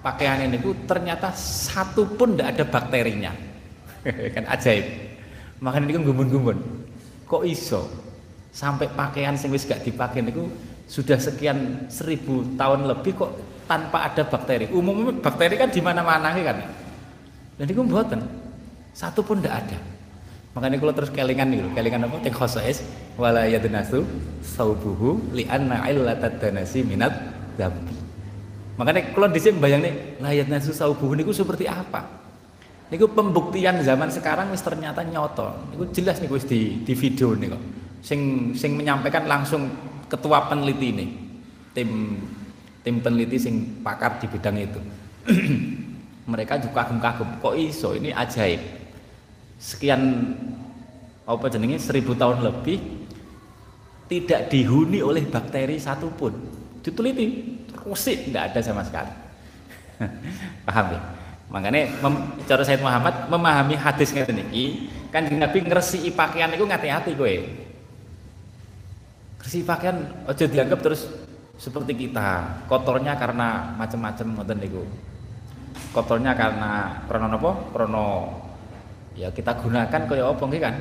pakaian ini ternyata satu pun tidak ada bakterinya. [laughs] kan ajaib. Makanya kan gumun-gumun. Kok iso? sampai pakaian sing wis gak dipakai niku sudah sekian seribu tahun lebih kok tanpa ada bakteri. Umumnya bakteri kan di mana-mana kan. Dan itu buatan satu pun tidak ada. Makanya kalau terus kelingan nih, kelingan apa? Teng khosais wala yadnasu saubuhu li anna illatad danasi minat dzambi. Makanya kalau di sini bayang nih, layat nasu saubuhu niku seperti apa? Niku pembuktian zaman sekarang wis ternyata nyoto. Niku jelas wis di, di video nih kok sing sing menyampaikan langsung ketua peneliti ini tim tim peneliti sing pakar di bidang itu [clears throat] mereka juga kagum-kagum kok iso ini ajaib sekian apa jenenge seribu tahun lebih tidak dihuni oleh bakteri satupun. Diteliti terus tidak ada sama sekali. [laughs] Paham ya? Makanya cara Said Muhammad memahami hadis ngeten iki kan Nabi ngresi pakaian itu ngati-hati kowe. Bersih pakaian aja dianggap terus seperti kita kotornya karena macam-macam ngoten niku. Kotornya karena krono nopo? Krono ya kita gunakan kaya apa nggih kan?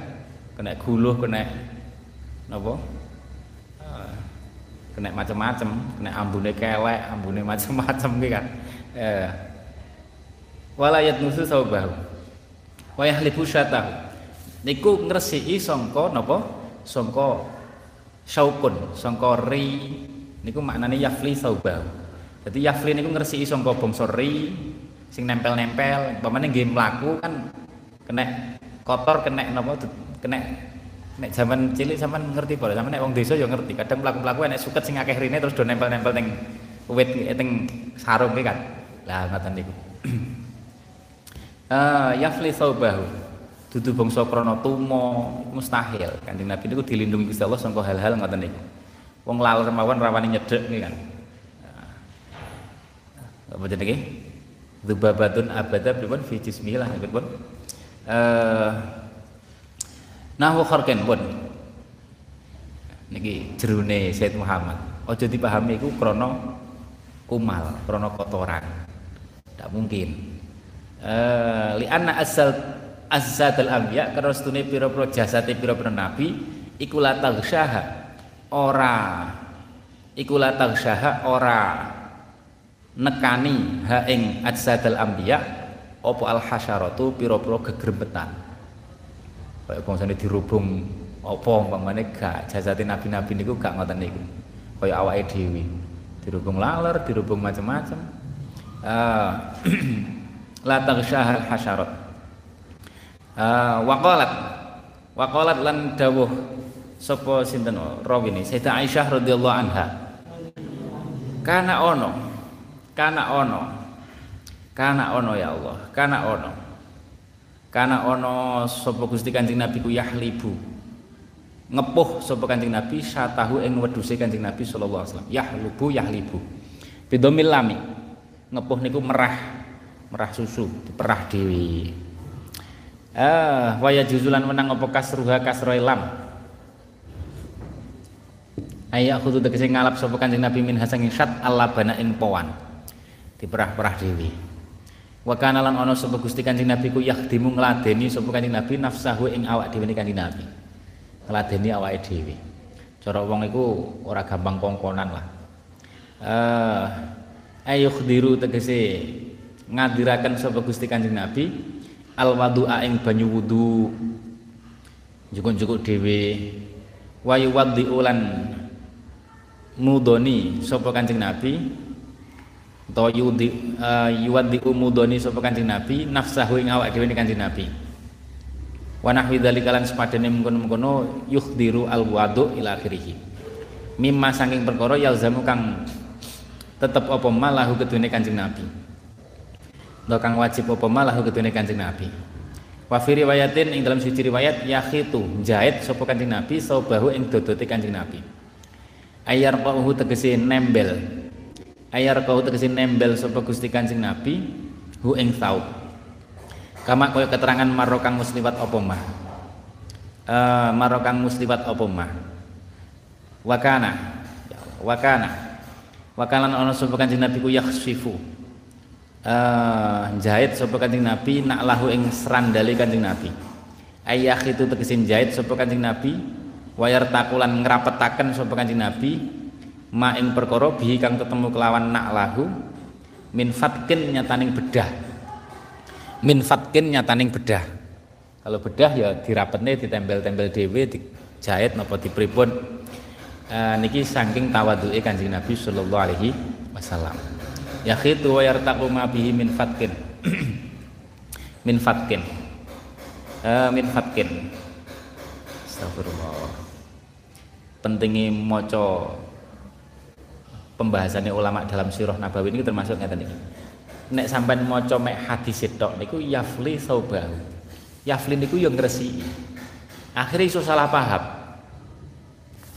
Kena guluh kena nopo uh, kena macam-macam kena ambune kelek ambune [laughs] macam-macam nggih kan? Eh walayat nusu saubahu wa yahlibu syatahu. Niku ngresiki sangka napa? Sangka syaukun sangka ri. Niku maknane yafli saubahu jadi yafli niku ngresiki sangka bangsa ri sing nempel-nempel. Pamane nggih mlaku kan kena kotor kena napa kena nek zaman cilik zaman ngerti boleh. Zaman nek wong desa ya ngerti. Kadang mlaku-mlaku enek suket sing akeh rine terus do nempel-nempel ning wit teng sarung kan. Lah ngoten niku. Ah [clears throat] yafli saubahu dudu bangsa krana tumo mustahil. Kanjeng Nabi niku dilindungi Gusti Allah sangka hal-hal ngoten niku. Wong laler mawon rawani nyedhek nggih kan. Apa jenenge? Dzubabatun abada pripun fi jismillah pripun. Eh Nahu kharken pun. Niki jerune Said Muhammad. Aja dipahami iku krana kumal, krana kotoran. Tidak mungkin. Eh li anna asal azzatul anbiya karena stune pira-pira jasate pira-pira nabi iku la ora iku la ora nekani ha ing ajsadal anbiya apa al hasyaratu pira-pira gegrembetan kaya bangsane dirubung apa umpamane gak jazati nabi-nabi niku gak ngoten niku. Kaya awake dhewe. Dirubung laler dirubung macam-macam uh, [clears throat] la taghsyahal hasyarat uh, waqalat. Waqalat lan dawuh sapa sinten? Rawi ini Sayyidah Aisyah radhiyallahu anha. Kana ono Kana ono. Kana ono ya Allah. Kana ono. Kana ono sapa Gusti Kanjeng Nabi ku yahlibu. Ngepuh sapa Kanjeng Nabi satahu ing wedhuse Kanjeng Nabi sallallahu alaihi wasallam. Yahlubu yahlibu. Bidomil lami. Ngepuh niku merah. Merah susu, diperah dewi. Ah, waya juzulan menang apa kasruha kasroil lam. Ayah kudu tegese ngalap sapa Kanjeng Nabi min hasangin syat bana ing pawan diperah-perah dewi wa kana lan ana sapa Gusti Kanjeng Nabi ku yakhdimu ngladeni sapa Kanjeng Nabi nafsahu ing awak dhewe Kanjeng Nabi. Ngladeni awake dhewe. Cara wong iku ora gampang kongkonan lah. Eh ayukhdiru tegese ngadiraken sapa Gusti Kanjeng Nabi al wadu'a ing banyu wudu. Jukuk-jukuk dhewe. Wa yuwaddi ulan nudoni sapa Kanjeng Nabi utawa yudi uh, yuwaddi umudoni sapa Kanjeng Nabi nafsahu ing awak dhewe Kanjeng Nabi. Wa nahwi dzalika lan sepadane mengkono-mengkono yukhdiru al wudu ila akhirih. Mimma saking perkara yalzamu kang tetep apa malahu kedune Kanjeng Nabi. Ndo kang wajib apa malahu kedune Kanjeng Nabi. Wa fi riwayatin ing dalam suci riwayat yakhitu jahit sapa Kanjeng Nabi saubahu ing dodote Kanjeng Nabi. Ayar qahu tegese nembel ayar kau tegese nembel sapa Gusti Kanjeng Nabi hu ing saub kama kaya keterangan marokang musliwat apa mah? Uh, marokang musliwat apa mah? Wakana. Wakana. Wakalan ana sapa Kanjeng Nabi ku yakhsifu. Uh, jahit sapa Kanjeng Nabi nak lahu ing serandali Kanjeng Nabi. Ayah itu tegesin jahit sapa Kanjeng Nabi wayar takulan ngrapetaken sapa Kanjeng Nabi ma ing perkara bihi kang ketemu kelawan nak lahu min fatkin nyataning bedah. Min fatkin nyataning bedah. Kalau bedah ya dirapetne ditempel-tempel dhewe dijahit napa dipripun? Uh, niki saking tawaduke Kanjeng Nabi sallallahu alaihi wasallam. Ya khitu wa yartaqu ma bihi min fatkin. [clears throat] Min fatkin. Uh, min fatkin. Astagfirullah. Pentingnya maca pembahasannya ulama dalam sirah nabawi ini termasuk ngeten iki. Nek sampean maca mek hadis tok niku yafli saubahu. Yafli niku yo ngresiki. Akhirnya iso salah paham.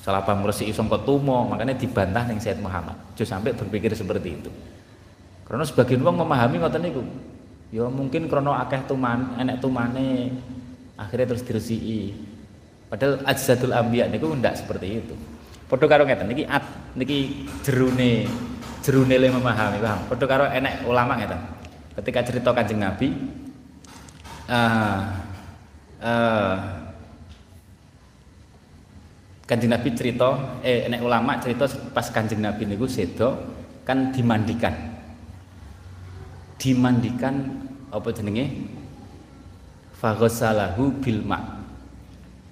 Salah paham ngresiki sangka tumo, makanya dibantah ning Said Muhammad. Jo sampai berpikir seperti itu. Karena sebagian wong memahami ngoten niku. Ya mungkin krono akeh tuman, enek tumane akhirnya terus diresiki. Padahal ajzatul anbiya niku ndak seperti itu. Padha karo ngeten niki at niki jerune jerune le memahami paham. Padha karo enek ulama ngeten. ketika cerita Kanjeng Nabi uh, uh, Kanjeng Nabi cerita eh nek ulama cerita pas Kanjeng Nabi niku sedo kan dimandikan. Dimandikan apa jenenge? Faghasalahu bil ma.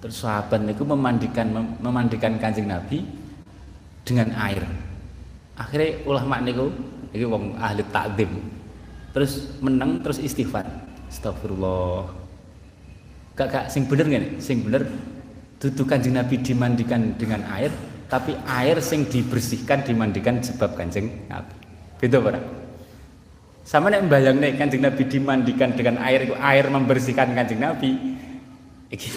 Terus sahabat niku memandikan memandikan Kanjeng Nabi dengan air. Akhirnya ulama niku iki wong ahli takdim. Terus menang terus istighfar. Astagfirullah. Gak gak sing bener ngene, sing bener Dudu kanjeng Nabi dimandikan dengan air, tapi air sing dibersihkan dimandikan sebab kanjeng Nabi. Beda ora? Sama nek nih kanjeng Nabi dimandikan dengan air itu air membersihkan kanjeng Nabi. Iki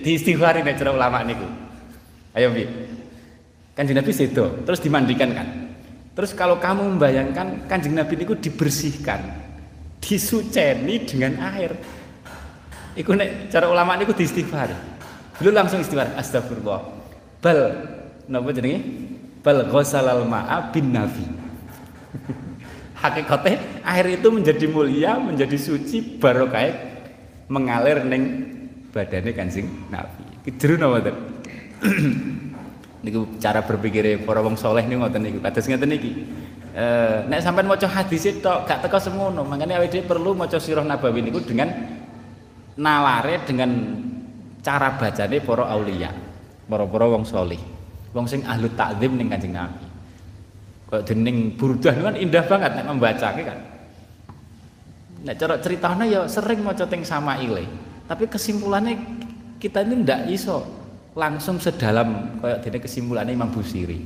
diistighfari nek cara ulama niku. Ayo Bi. Kanjeng Nabi sedo, terus dimandikan kan. Terus kalau kamu membayangkan kanjeng Nabi niku dibersihkan, disuceni dengan air. Iku cara ulama niku diistighfari. Beliau langsung istighfar, astagfirullah. Bal napa jenenge? Bal ghasalal ma'a bin nabi. [laughs] Hakikatnya air itu menjadi mulia, menjadi suci barokah mengalir neng badannya kancing Nabi. Jeru napa to? [clears throat] niku cara berpikir para wong soleh niku ngoten niku. Kados ngoten niki. Eh nek sampean maca hadis tok gak teko semono, makanya awake perlu maca sirah nabawi niku dengan nalare dengan cara bacane para aulia, para-para wong saleh. Wong sing ahlu takzim ning Kanjeng Nabi. Kok dening Burdah kan indah banget nek membacake kan. Nek cara ceritanya ya sering maca teng sama ile. Tapi kesimpulannya kita ini ndak iso langsung sedalam kayak dene kesimpulannya Imam Busiri.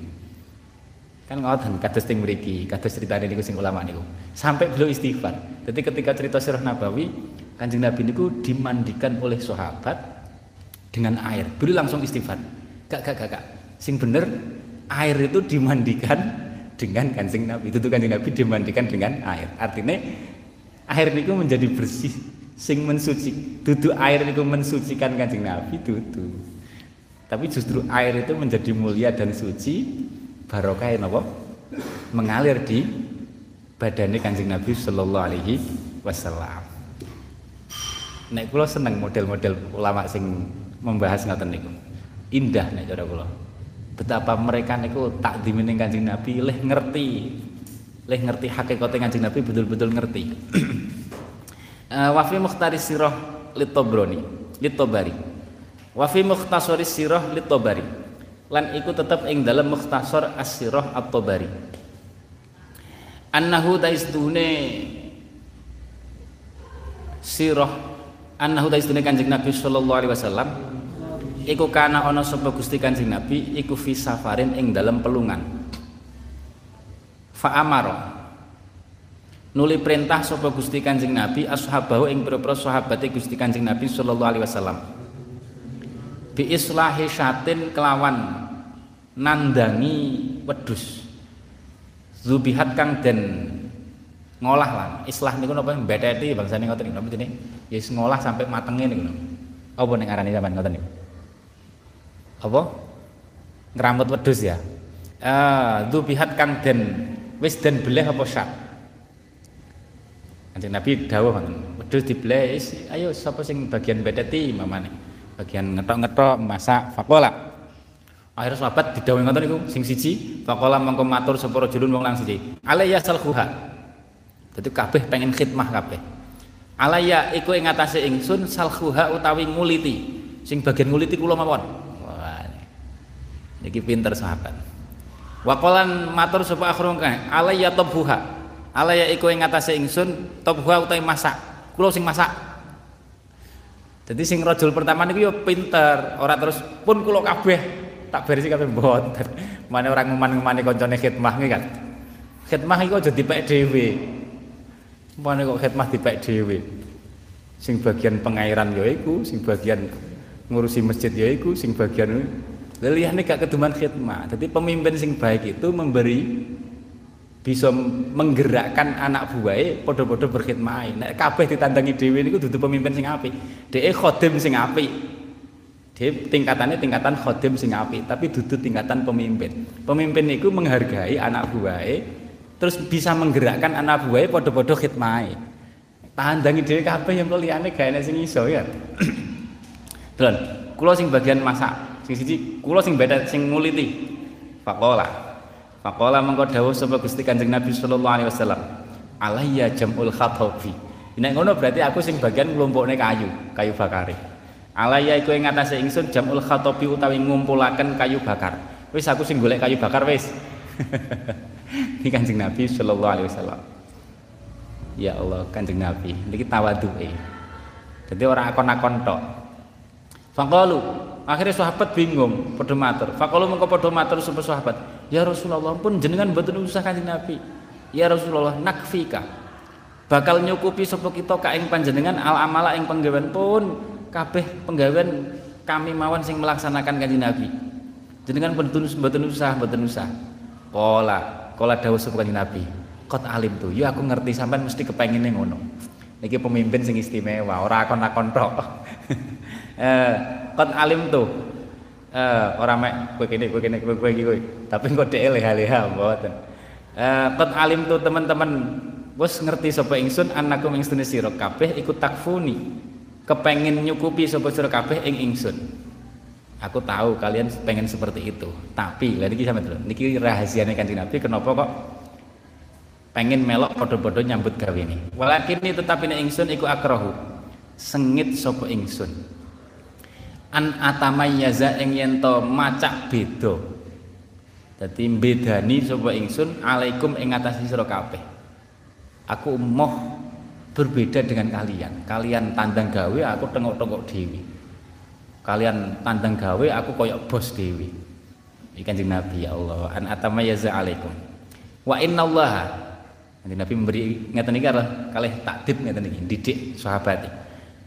Kan ngoten kados teng mriki, kados critane niku sing ulama niku. Sampai beliau istighfar. Jadi ketika cerita Sirah Nabawi, Kanjeng Nabi niku dimandikan oleh sahabat dengan air. Beliau langsung istighfar. Gak, gak, gak, gak. Sing bener air itu dimandikan dengan kancing Nabi. Itu tuh kancing Nabi dimandikan dengan air. Artinya air itu menjadi bersih, sing mensuci. Dudu air itu mensucikan kancing Nabi, dudu. Tapi justru air itu menjadi mulia dan suci barokah napa? Mengalir di badannya kancing Nabi Shallallahu Alaihi Wasallam. Nek kula seneng model-model ulama sing membahas ngoten niku. Indah nek cara kula. Betapa mereka niku tak ning Kanjeng Nabi leh ngerti. Leh ngerti hakikate Kanjeng Nabi betul-betul ngerti. Uh, wa fi mukhtari sirah litobroni, litobari. Wa fi mukhtasari sirah litobari. Lan iku tetep ing dalam mukhtasar as-sirah at-tabari. Annahu taistune sirah annahu taistune Kanjeng Nabi sallallahu alaihi wasallam iku kana ana sapa Gusti Kanjeng Nabi iku fi safarin ing dalam pelungan fa amara nuli perintah sapa Gusti Kanjeng Nabi ashabahu ing pira-pira sahabate Gusti Kanjeng Nabi sallallahu alaihi wasallam. Bi islahi syatin kelawan nandangi wedus zubihat kang den ngolah lah islah niku napa? Mbetheti bangsane ngoten niku napa jenenge? Ya wis ngolah sampai matenge niku apa ning arane sampean ngoten niku? Apa? Ngeramut wedhus ya? Ah dzubihat kang den wis den beleh apa syak Kanjeng Nabi dawuh ngoten wedhus dibeleh ayo sapa sing bagian mbetheti mamane bagian ngetok-ngetok masak fakola akhirnya sahabat didhawuhi ngoten niku sing siji fakola mangko matur sapa rajulun wong lang siji alayya salhuha jadi kabeh pengen khidmah kabeh. Alaya iku ing atase ingsun salhuha utawi nguliti. Sing bagian nguliti kula mawon. Niki pinter sahabat. Wakolan matur sapa akhrun kae, alaya tabhuha. Alaya iku ing atase ingsun tabhuha utawi masak. Kula sing masak. Jadi sing rajul pertama niku yo pinter, ora terus pun kula kabeh tak berisi kabeh mboten. [laughs] Mane orang nguman-ngumani kancane khidmah nggih kan. Khidmah iku aja dipek dhewe. Mana kok khidmah dipek dhewe. Sing bagian pengairan ya iku, sing bagian ngurusi masjid ya iku, sing bagian leliyane gak keduman khidmah. Jadi pemimpin sing baik itu memberi bisa menggerakkan anak buahnya podo-podo berkhidmah. Nek kabeh ditandangi dhewe niku dudu pemimpin sing apik. Dhek khodim sing apik. Dhek tingkatannya tingkatan khodim sing apik, tapi dudu tingkatan pemimpin. Pemimpin itu menghargai anak buahnya terus bisa menggerakkan anak buahnya podo-podo khidmai tandangi dhewe kabeh yang liyane enek sing iso ya [clears throat] Delon kula sing bagian masak sing siji kula sing beda sing nguliti faqala faqala mengko dawuh sapa Gusti Kanjeng Nabi sallallahu alaihi wasallam alayya jamul khatabi nek ngono berarti aku sing bagian nglumpukne kayu kayu bakare alayya iku ing ngatasé ingsun jamul khatabi utawi ngumpulaken kayu bakar wis aku sing golek kayu bakar wis [laughs] Ini Kanjeng Nabi sallallahu alaihi wasallam. Ya Allah, Kanjeng Nabi, niki tawaduke. Jadi orang akon-akon tok. Faqalu, akhirnya sahabat bingung, padha matur. Faqalu mengko padha matur sahabat, "Ya Rasulullah, pun jenengan mboten usah Kanjeng Nabi. Ya Rasulullah, nakfika." Bakal nyukupi sapa kita ka ing panjenengan al amala ing penggawean pun kabeh penggawean kami mawon sing melaksanakan Kanjeng Nabi. Jenengan mboten mboten usah, mboten usah. Kola, kola dawuh sapa Nabi. Kot alim tuh, ya aku ngerti sampean mesti kepengine ngono. Niki pemimpin sing istimewa, ora akon-akon tok. [laughs] eh, kot alim tuh. Eh, ora mek kowe kene kowe kene kowe iki kowe. Tapi kok dhek leha-leha mboten. Eh, alim tuh teman-teman wis ngerti sapa ingsun anakku ing sedene sira kabeh ikut takfuni. Kepengin nyukupi sapa sira kabeh ing ingsun. Aku tahu kalian pengen seperti itu. Tapi lha niki sampe dulu. Niki rahasiane Kanjeng Nabi kenapa kok pengen melok podo-podo nyambut gawe ini. Walakin ini tetapi nek ingsun iku akrahu. Sengit sapa ingsun. An atamayyaza ing yen to macak beda. Dadi bedani sapa ingsun alaikum ing atase sira kabeh. Aku moh berbeda dengan kalian. Kalian tandang gawe, aku tengok-tengok dewi kalian tandang gawe aku koyok bos dewi ikan kanjeng Nabi ya Allah. An atamayaza alaikum. Wa inna Allah nanti Nabi memberi ngeten iki kalih takdib ngeten iki didik sahabat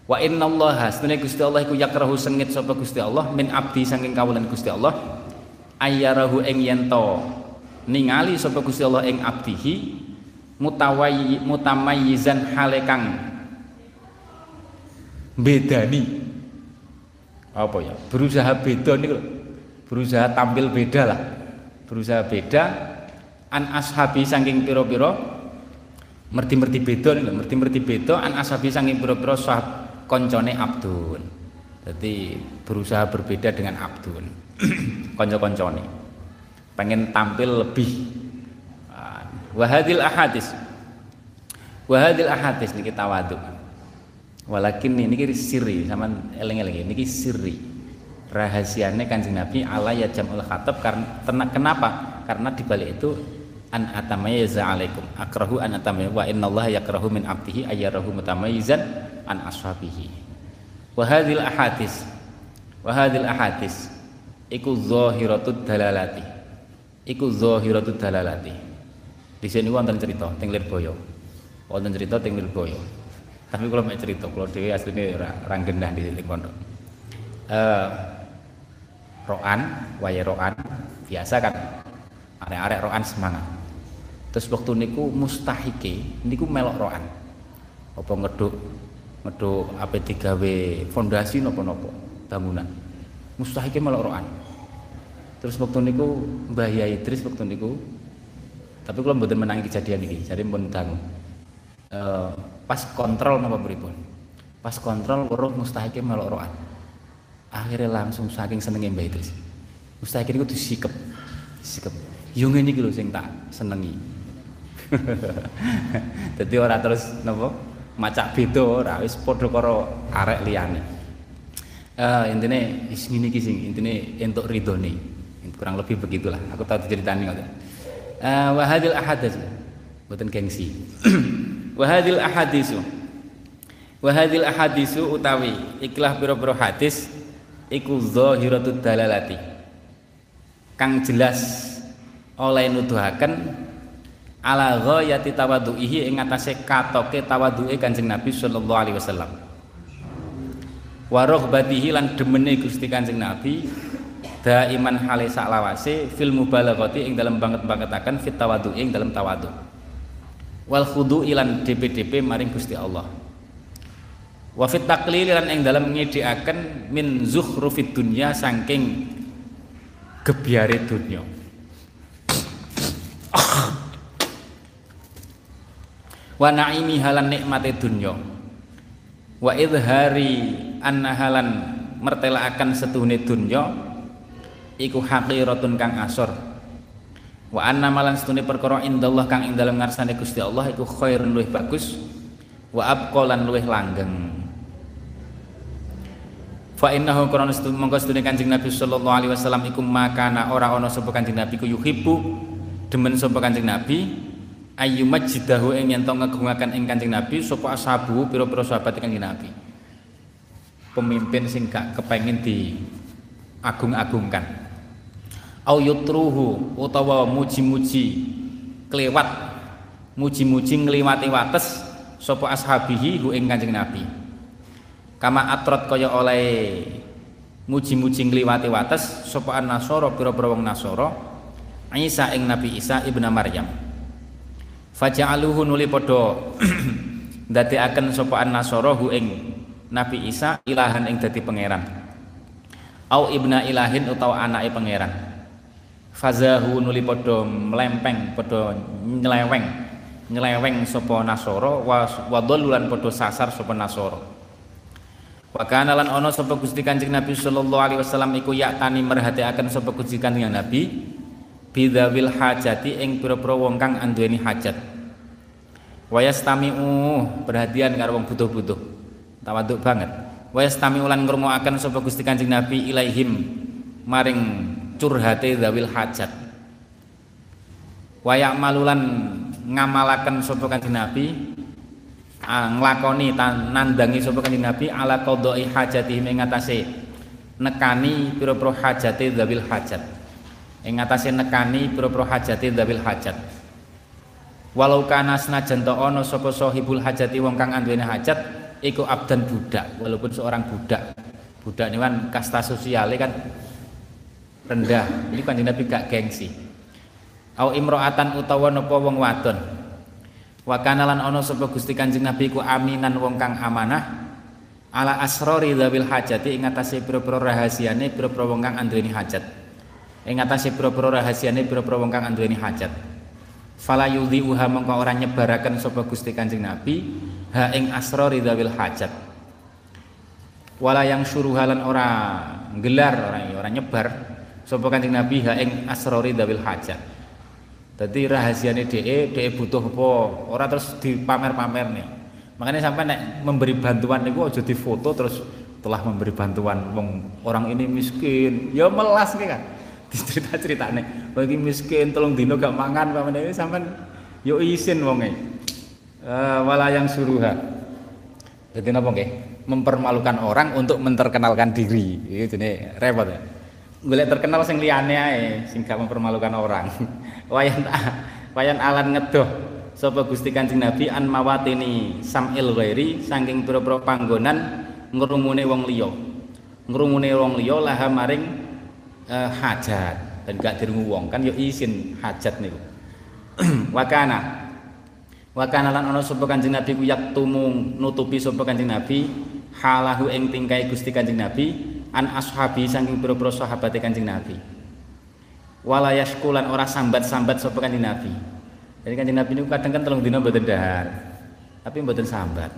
wa inna Allah sebenarnya Gusti Allah iku yakrahu sengit sapa Gusti Allah min abdi saking kawulan Gusti Allah ayyarahu ing yento ningali sapa Gusti Allah ing abdihi mutawayyi mutamayyizan halekang bedani. Apa ya? Berusaha beda nih berusaha tampil beda lah. Berusaha beda an ashabi saking piro-piro merti-merti beda nih merti-merti beda an ashabi saking piro-piro sahab koncone abdun. Jadi berusaha berbeda dengan abdun. [clears throat] Konco-koncone. Pengen tampil lebih. Wahadil ahadis. Wahadil ahadis nih kita waduk Walakin ini kiri siri sama eleng-eleng ini siri rahasianya kanjeng Nabi ala ya jamul khatab karena kenapa? Karena dibalik itu an atamayyaza alaikum akrahu an atamay wa inna Allah yakrahu min abdihi ayyarahu mutamayyizan an ashabihi. Wa hadhil ahadis wa hadhil ahadis iku zahiratud dalalati iku zahiratud dalalati. Di sini wonten cerita teng Lirboyo. Wonten cerita teng Lirboyo. Tapi kalau mau cerita kalau dia aslinya orang gendah di titik pondok. Uh, roan waya roan biasa kan arek-arek roan semangat. Terus waktu niku mustahike niku melok roan apa ngeduk ngeduk apa w fondasi nopo-nopo bangunan. Mustahike roan terus waktu niku Mbah Yai Idris waktu niku tapi kalau mboten menangi kejadian ini jadi pun dangu. Uh, pas kontrol napa pripun? Pas kontrol weruh mustahike roan akhirnya langsung saking senenge Mbak Idris. Mustahik niku disikep disikep. Yo ngene iki lho sing tak senengi. [laughs] Dadi ora terus napa macak beda ora wis padha karo arek liyane. Uh, intine wis ngene iki sing intine entuk ridhone. Kurang lebih begitulah. Aku tahu ceritanya ngoten. Uh, wa hadil ahadath mboten gengsi. [clears throat] Wahadil ahadisu Wahadil ahadisu utawi ikhlah pira-pira hadis iku zahiratud dalalati. Kang jelas oleh nuduhaken ala ghayati tawadhuihi ing atase katoke tawadhuke Kanjeng Nabi sallallahu alaihi wasallam. Wa raghbatihi lan demene Gusti Kanjeng Nabi daiman hale saklawase fil mubalaghati ing dalem banget-bangetaken fit tawadhu ing dalem tawadhu wal khudu ilan DP-DP maring Gusti Allah. Wa fit taqlil lan ing dalam nyediaken min zukhrufid dunya saking gebyare dunya wa naimi halan nikmate dunya. Wa idhari anna halan mertelaaken setuhune dunya iku haqiratun kang asor. Wa anna malan setune perkara indallah kang ing dalem ngarsane Gusti Allah iku khairun luwih bagus. Wa abqalan luwih langgeng. Fa innahu qur'an mongko sedune Kanjeng Nabi sallallahu alaihi wasallam iku makana ora ana sapa Kanjeng Nabi ku yuhibbu demen sapa Kanjeng Nabi ayu majidahu ing yen to ngegungaken ing Kanjeng Nabi sapa ashabu pira-pira sahabat Kanjeng Nabi. Pemimpin sing gak kepengin di agung-agungkan. Au yutruhu utawa muji-muji kelewat muji-muji ngliwati wates sapa ashabihi hu ing Kanjeng Nabi. Kama atrot kaya oleh muji-muji ngliwati wates sapa an-nasara pira-pira wong Nasara Isa ing Nabi Isa ibnu Maryam. Faja'aluhu nuli padha [clears throat] ndadekaken sapa an-nasara hu ing Nabi Isa ilahan ing dadi pangeran. Au ibna ilahin utawa anake pangeran. Fazahu nuli padha mlempeng padha nyeleweng nyeleweng sapa Nasara wa lan padha sasar sapa Nasara. Wa kana lan ana sapa Gusti Kanjeng Nabi sallallahu alaihi wasallam iku yaktani merhatiaken sapa Gusti Kanjeng Nabi bidawil hajati ing pira-pira wong kang anduweni hajat. Wayastami'u perhatian karo wong butuh-butuh. Tawaduk banget. Wayastami'u lan ngrungokaken sapa Gusti Kanjeng Nabi ilaihim maring curhate dawil hajat. Wayak malulan ngamalaken sapa Kanjeng Nabi nglakoni nandangi sapa Kanjeng Nabi ala qadai hajatihim ing nekani pira-pira hajate dawil hajat ing atase nekani pira-pira hajate dzawil hajat. Walau kana senajan to ana sapa sahibul hajati wong kang anduweni hajat iku abdan budak walaupun seorang budak. Budak ini kan kasta sosialnya kan rendah. Ini kan Nabi gak gengsi. Au imro'atan utawa napa wong wadon. Wa kana lan ana sapa Gusti Kanjeng Nabi ku aminan wong kang amanah. Ala asrori dzawil hajati ing atase pira-pira rahasiane pira-pira wong kang anduweni hajat ing atase pira-pira rahasiane pira-pira wong kang anduweni hajat. Fala yudhi'uha mongko ora nyebaraken sapa Gusti Kanjeng Nabi ha ing asrori dzawil hajat. Wala yang suruhalan ora gelar ora ora nyebar sapa Kanjeng Nabi ha ing asrori dzawil hajat. Dadi rahasiane dhek dhek butuh apa ora terus dipamer-pamer nih. Makanya sampai nek memberi bantuan niku aja difoto terus telah memberi bantuan wong orang ini miskin. Ya melas nih kan cerita nih bagi miskin tolong dino gak mangan pamane sampean yo isin wonge. Uh, wala yang suruha. Jadi napa nggih? Mempermalukan orang untuk menterkenalkan diri. Itu nih repot ya. Golek terkenal sing liyane ae sing gak mempermalukan orang. [laughs] Wayan wayan alan ngedoh sapa Gusti Kanjeng Nabi an mawatini samil ghairi saking pira-pira panggonan ngrumune wong liya. Ngrumune wong liya laha maring uh, hajat. Dan gak dirungu wong. Kan yo izin hajat niku. [clears throat] Wakana wakana lan ana sapa Kanjeng Nabi ku yaktumu nutupi sapa Kanjeng Nabi halahu ing tingkai Gusti Kanjeng Nabi an ashabi saking pira-pira sahabate Kanjeng Nabi. Wala yaskulan ora sambat-sambat sapa Kanjeng Nabi. Jadi Kanjeng Nabi niku kadang kan telung dina mboten dahar tapi mboten sambat.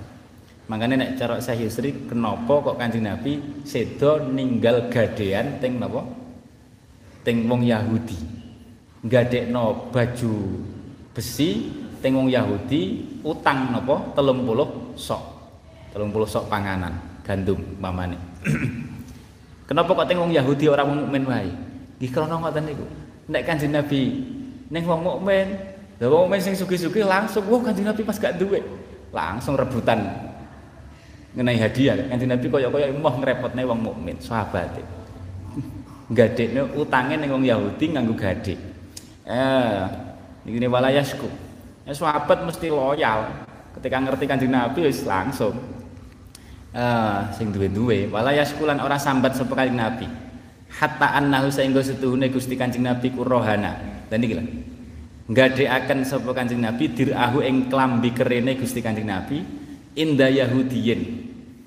Makanya nek cara saya Yusri kenapa kok Kanjeng Nabi sedo ninggal gadean teng napa teng wong Yahudi. Gadekno baju besi teng wong Yahudi utang napa 30 sok. 30 sok panganan gandum mamane. [clears throat] Kenapa kok teng wong Yahudi orang wong mukmin wae? Nggih krana ngoten niku. Nek Kanjeng Nabi ning wong mukmin lha wong mukmin sing sugih-sugih langsung wah Kanjeng Nabi pas gak duwe. Langsung rebutan. Ngenai hadiah Kanjeng Nabi kaya-kaya emoh ngrepotne wong mukmin sahabat gadekne utange ning wong Yahudi nganggo gadek. Eh, iki walayasku. Ya sahabat mesti loyal. Ketika ngerti Kanjeng Nabi wis langsung eh sing duwe-duwe walayasku lan ora sambat sapa Kanjeng Nabi. Hatta annahu saengga setuhune Gusti Kanjeng Nabi ku rohana. Dan iki lho. Gadekaken sapa Kanjeng Nabi dirahu ing klambi kerene Gusti Kanjeng Nabi inda Yahudiyin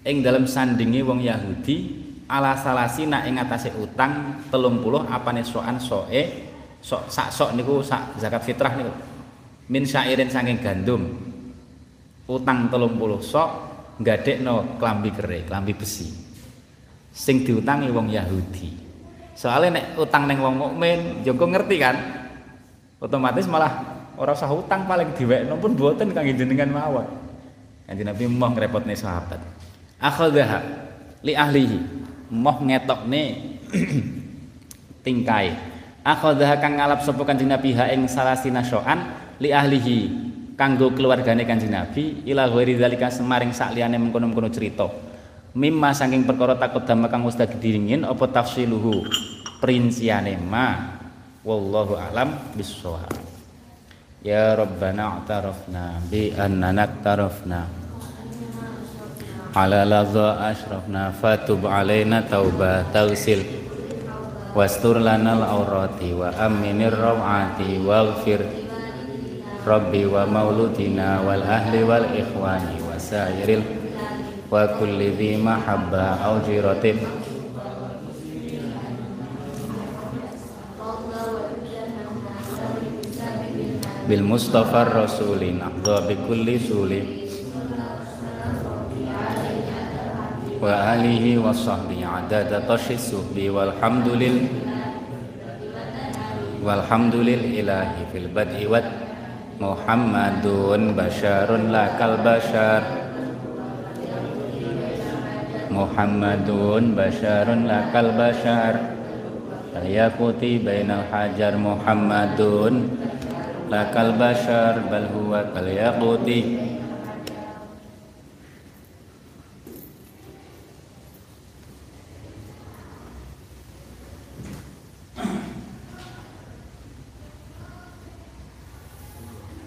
ing dalam sandinge wong Yahudi ala salasina ing atase utang 30 apane soan soe sok sak sok niku sak zakat fitrah niku min syairin saking gandum utang 30 sok no klambi kere, klambi besi. Sing diutangi wong Yahudi. Soalnya nek utang neng wong mukmin, Joko ngerti kan? Otomatis malah orang usah utang paling diwekno pun buatan kangge jenengan mawon. Kanjeng Nabi mau ngrepotne sahabat. Akhadha li ahlihi. Moh ngetokne [clears throat] tingkai. Akhadha kang ngalap sapa Kanjeng Nabi ha ing salasina soan li ahlihi kanggo keluargane Kanjeng Nabi ila ghairi zalika semaring sakliyane mengkono-mengkono cerita. Mimma saking perkara takut dama kang wis diringin apa tafsiluhu? Perinciane ma. Wallahu alam bissawab. Ya rabbana a'tarafna bi annana tarafna ala ladha ashrafna fatub alaina tauba tausil. Wastur lana al-awrati wa aminir rawati waghfir Rabbi wa mauludina wal ahli wal ikhwani wa sairil. Wa kulli dhi mahabba au jiratin bil mustafa rasulin ahda bi kulli suli wa alihi wa sahbihi adada tashis suhbi walhamdulil walhamdulil fil bad'i Muhammadun basyarun lakal basyar Muhammadun basyarun lakal basyar Yakuti bainal hajar Muhammadun lakal basyar bal huwa kal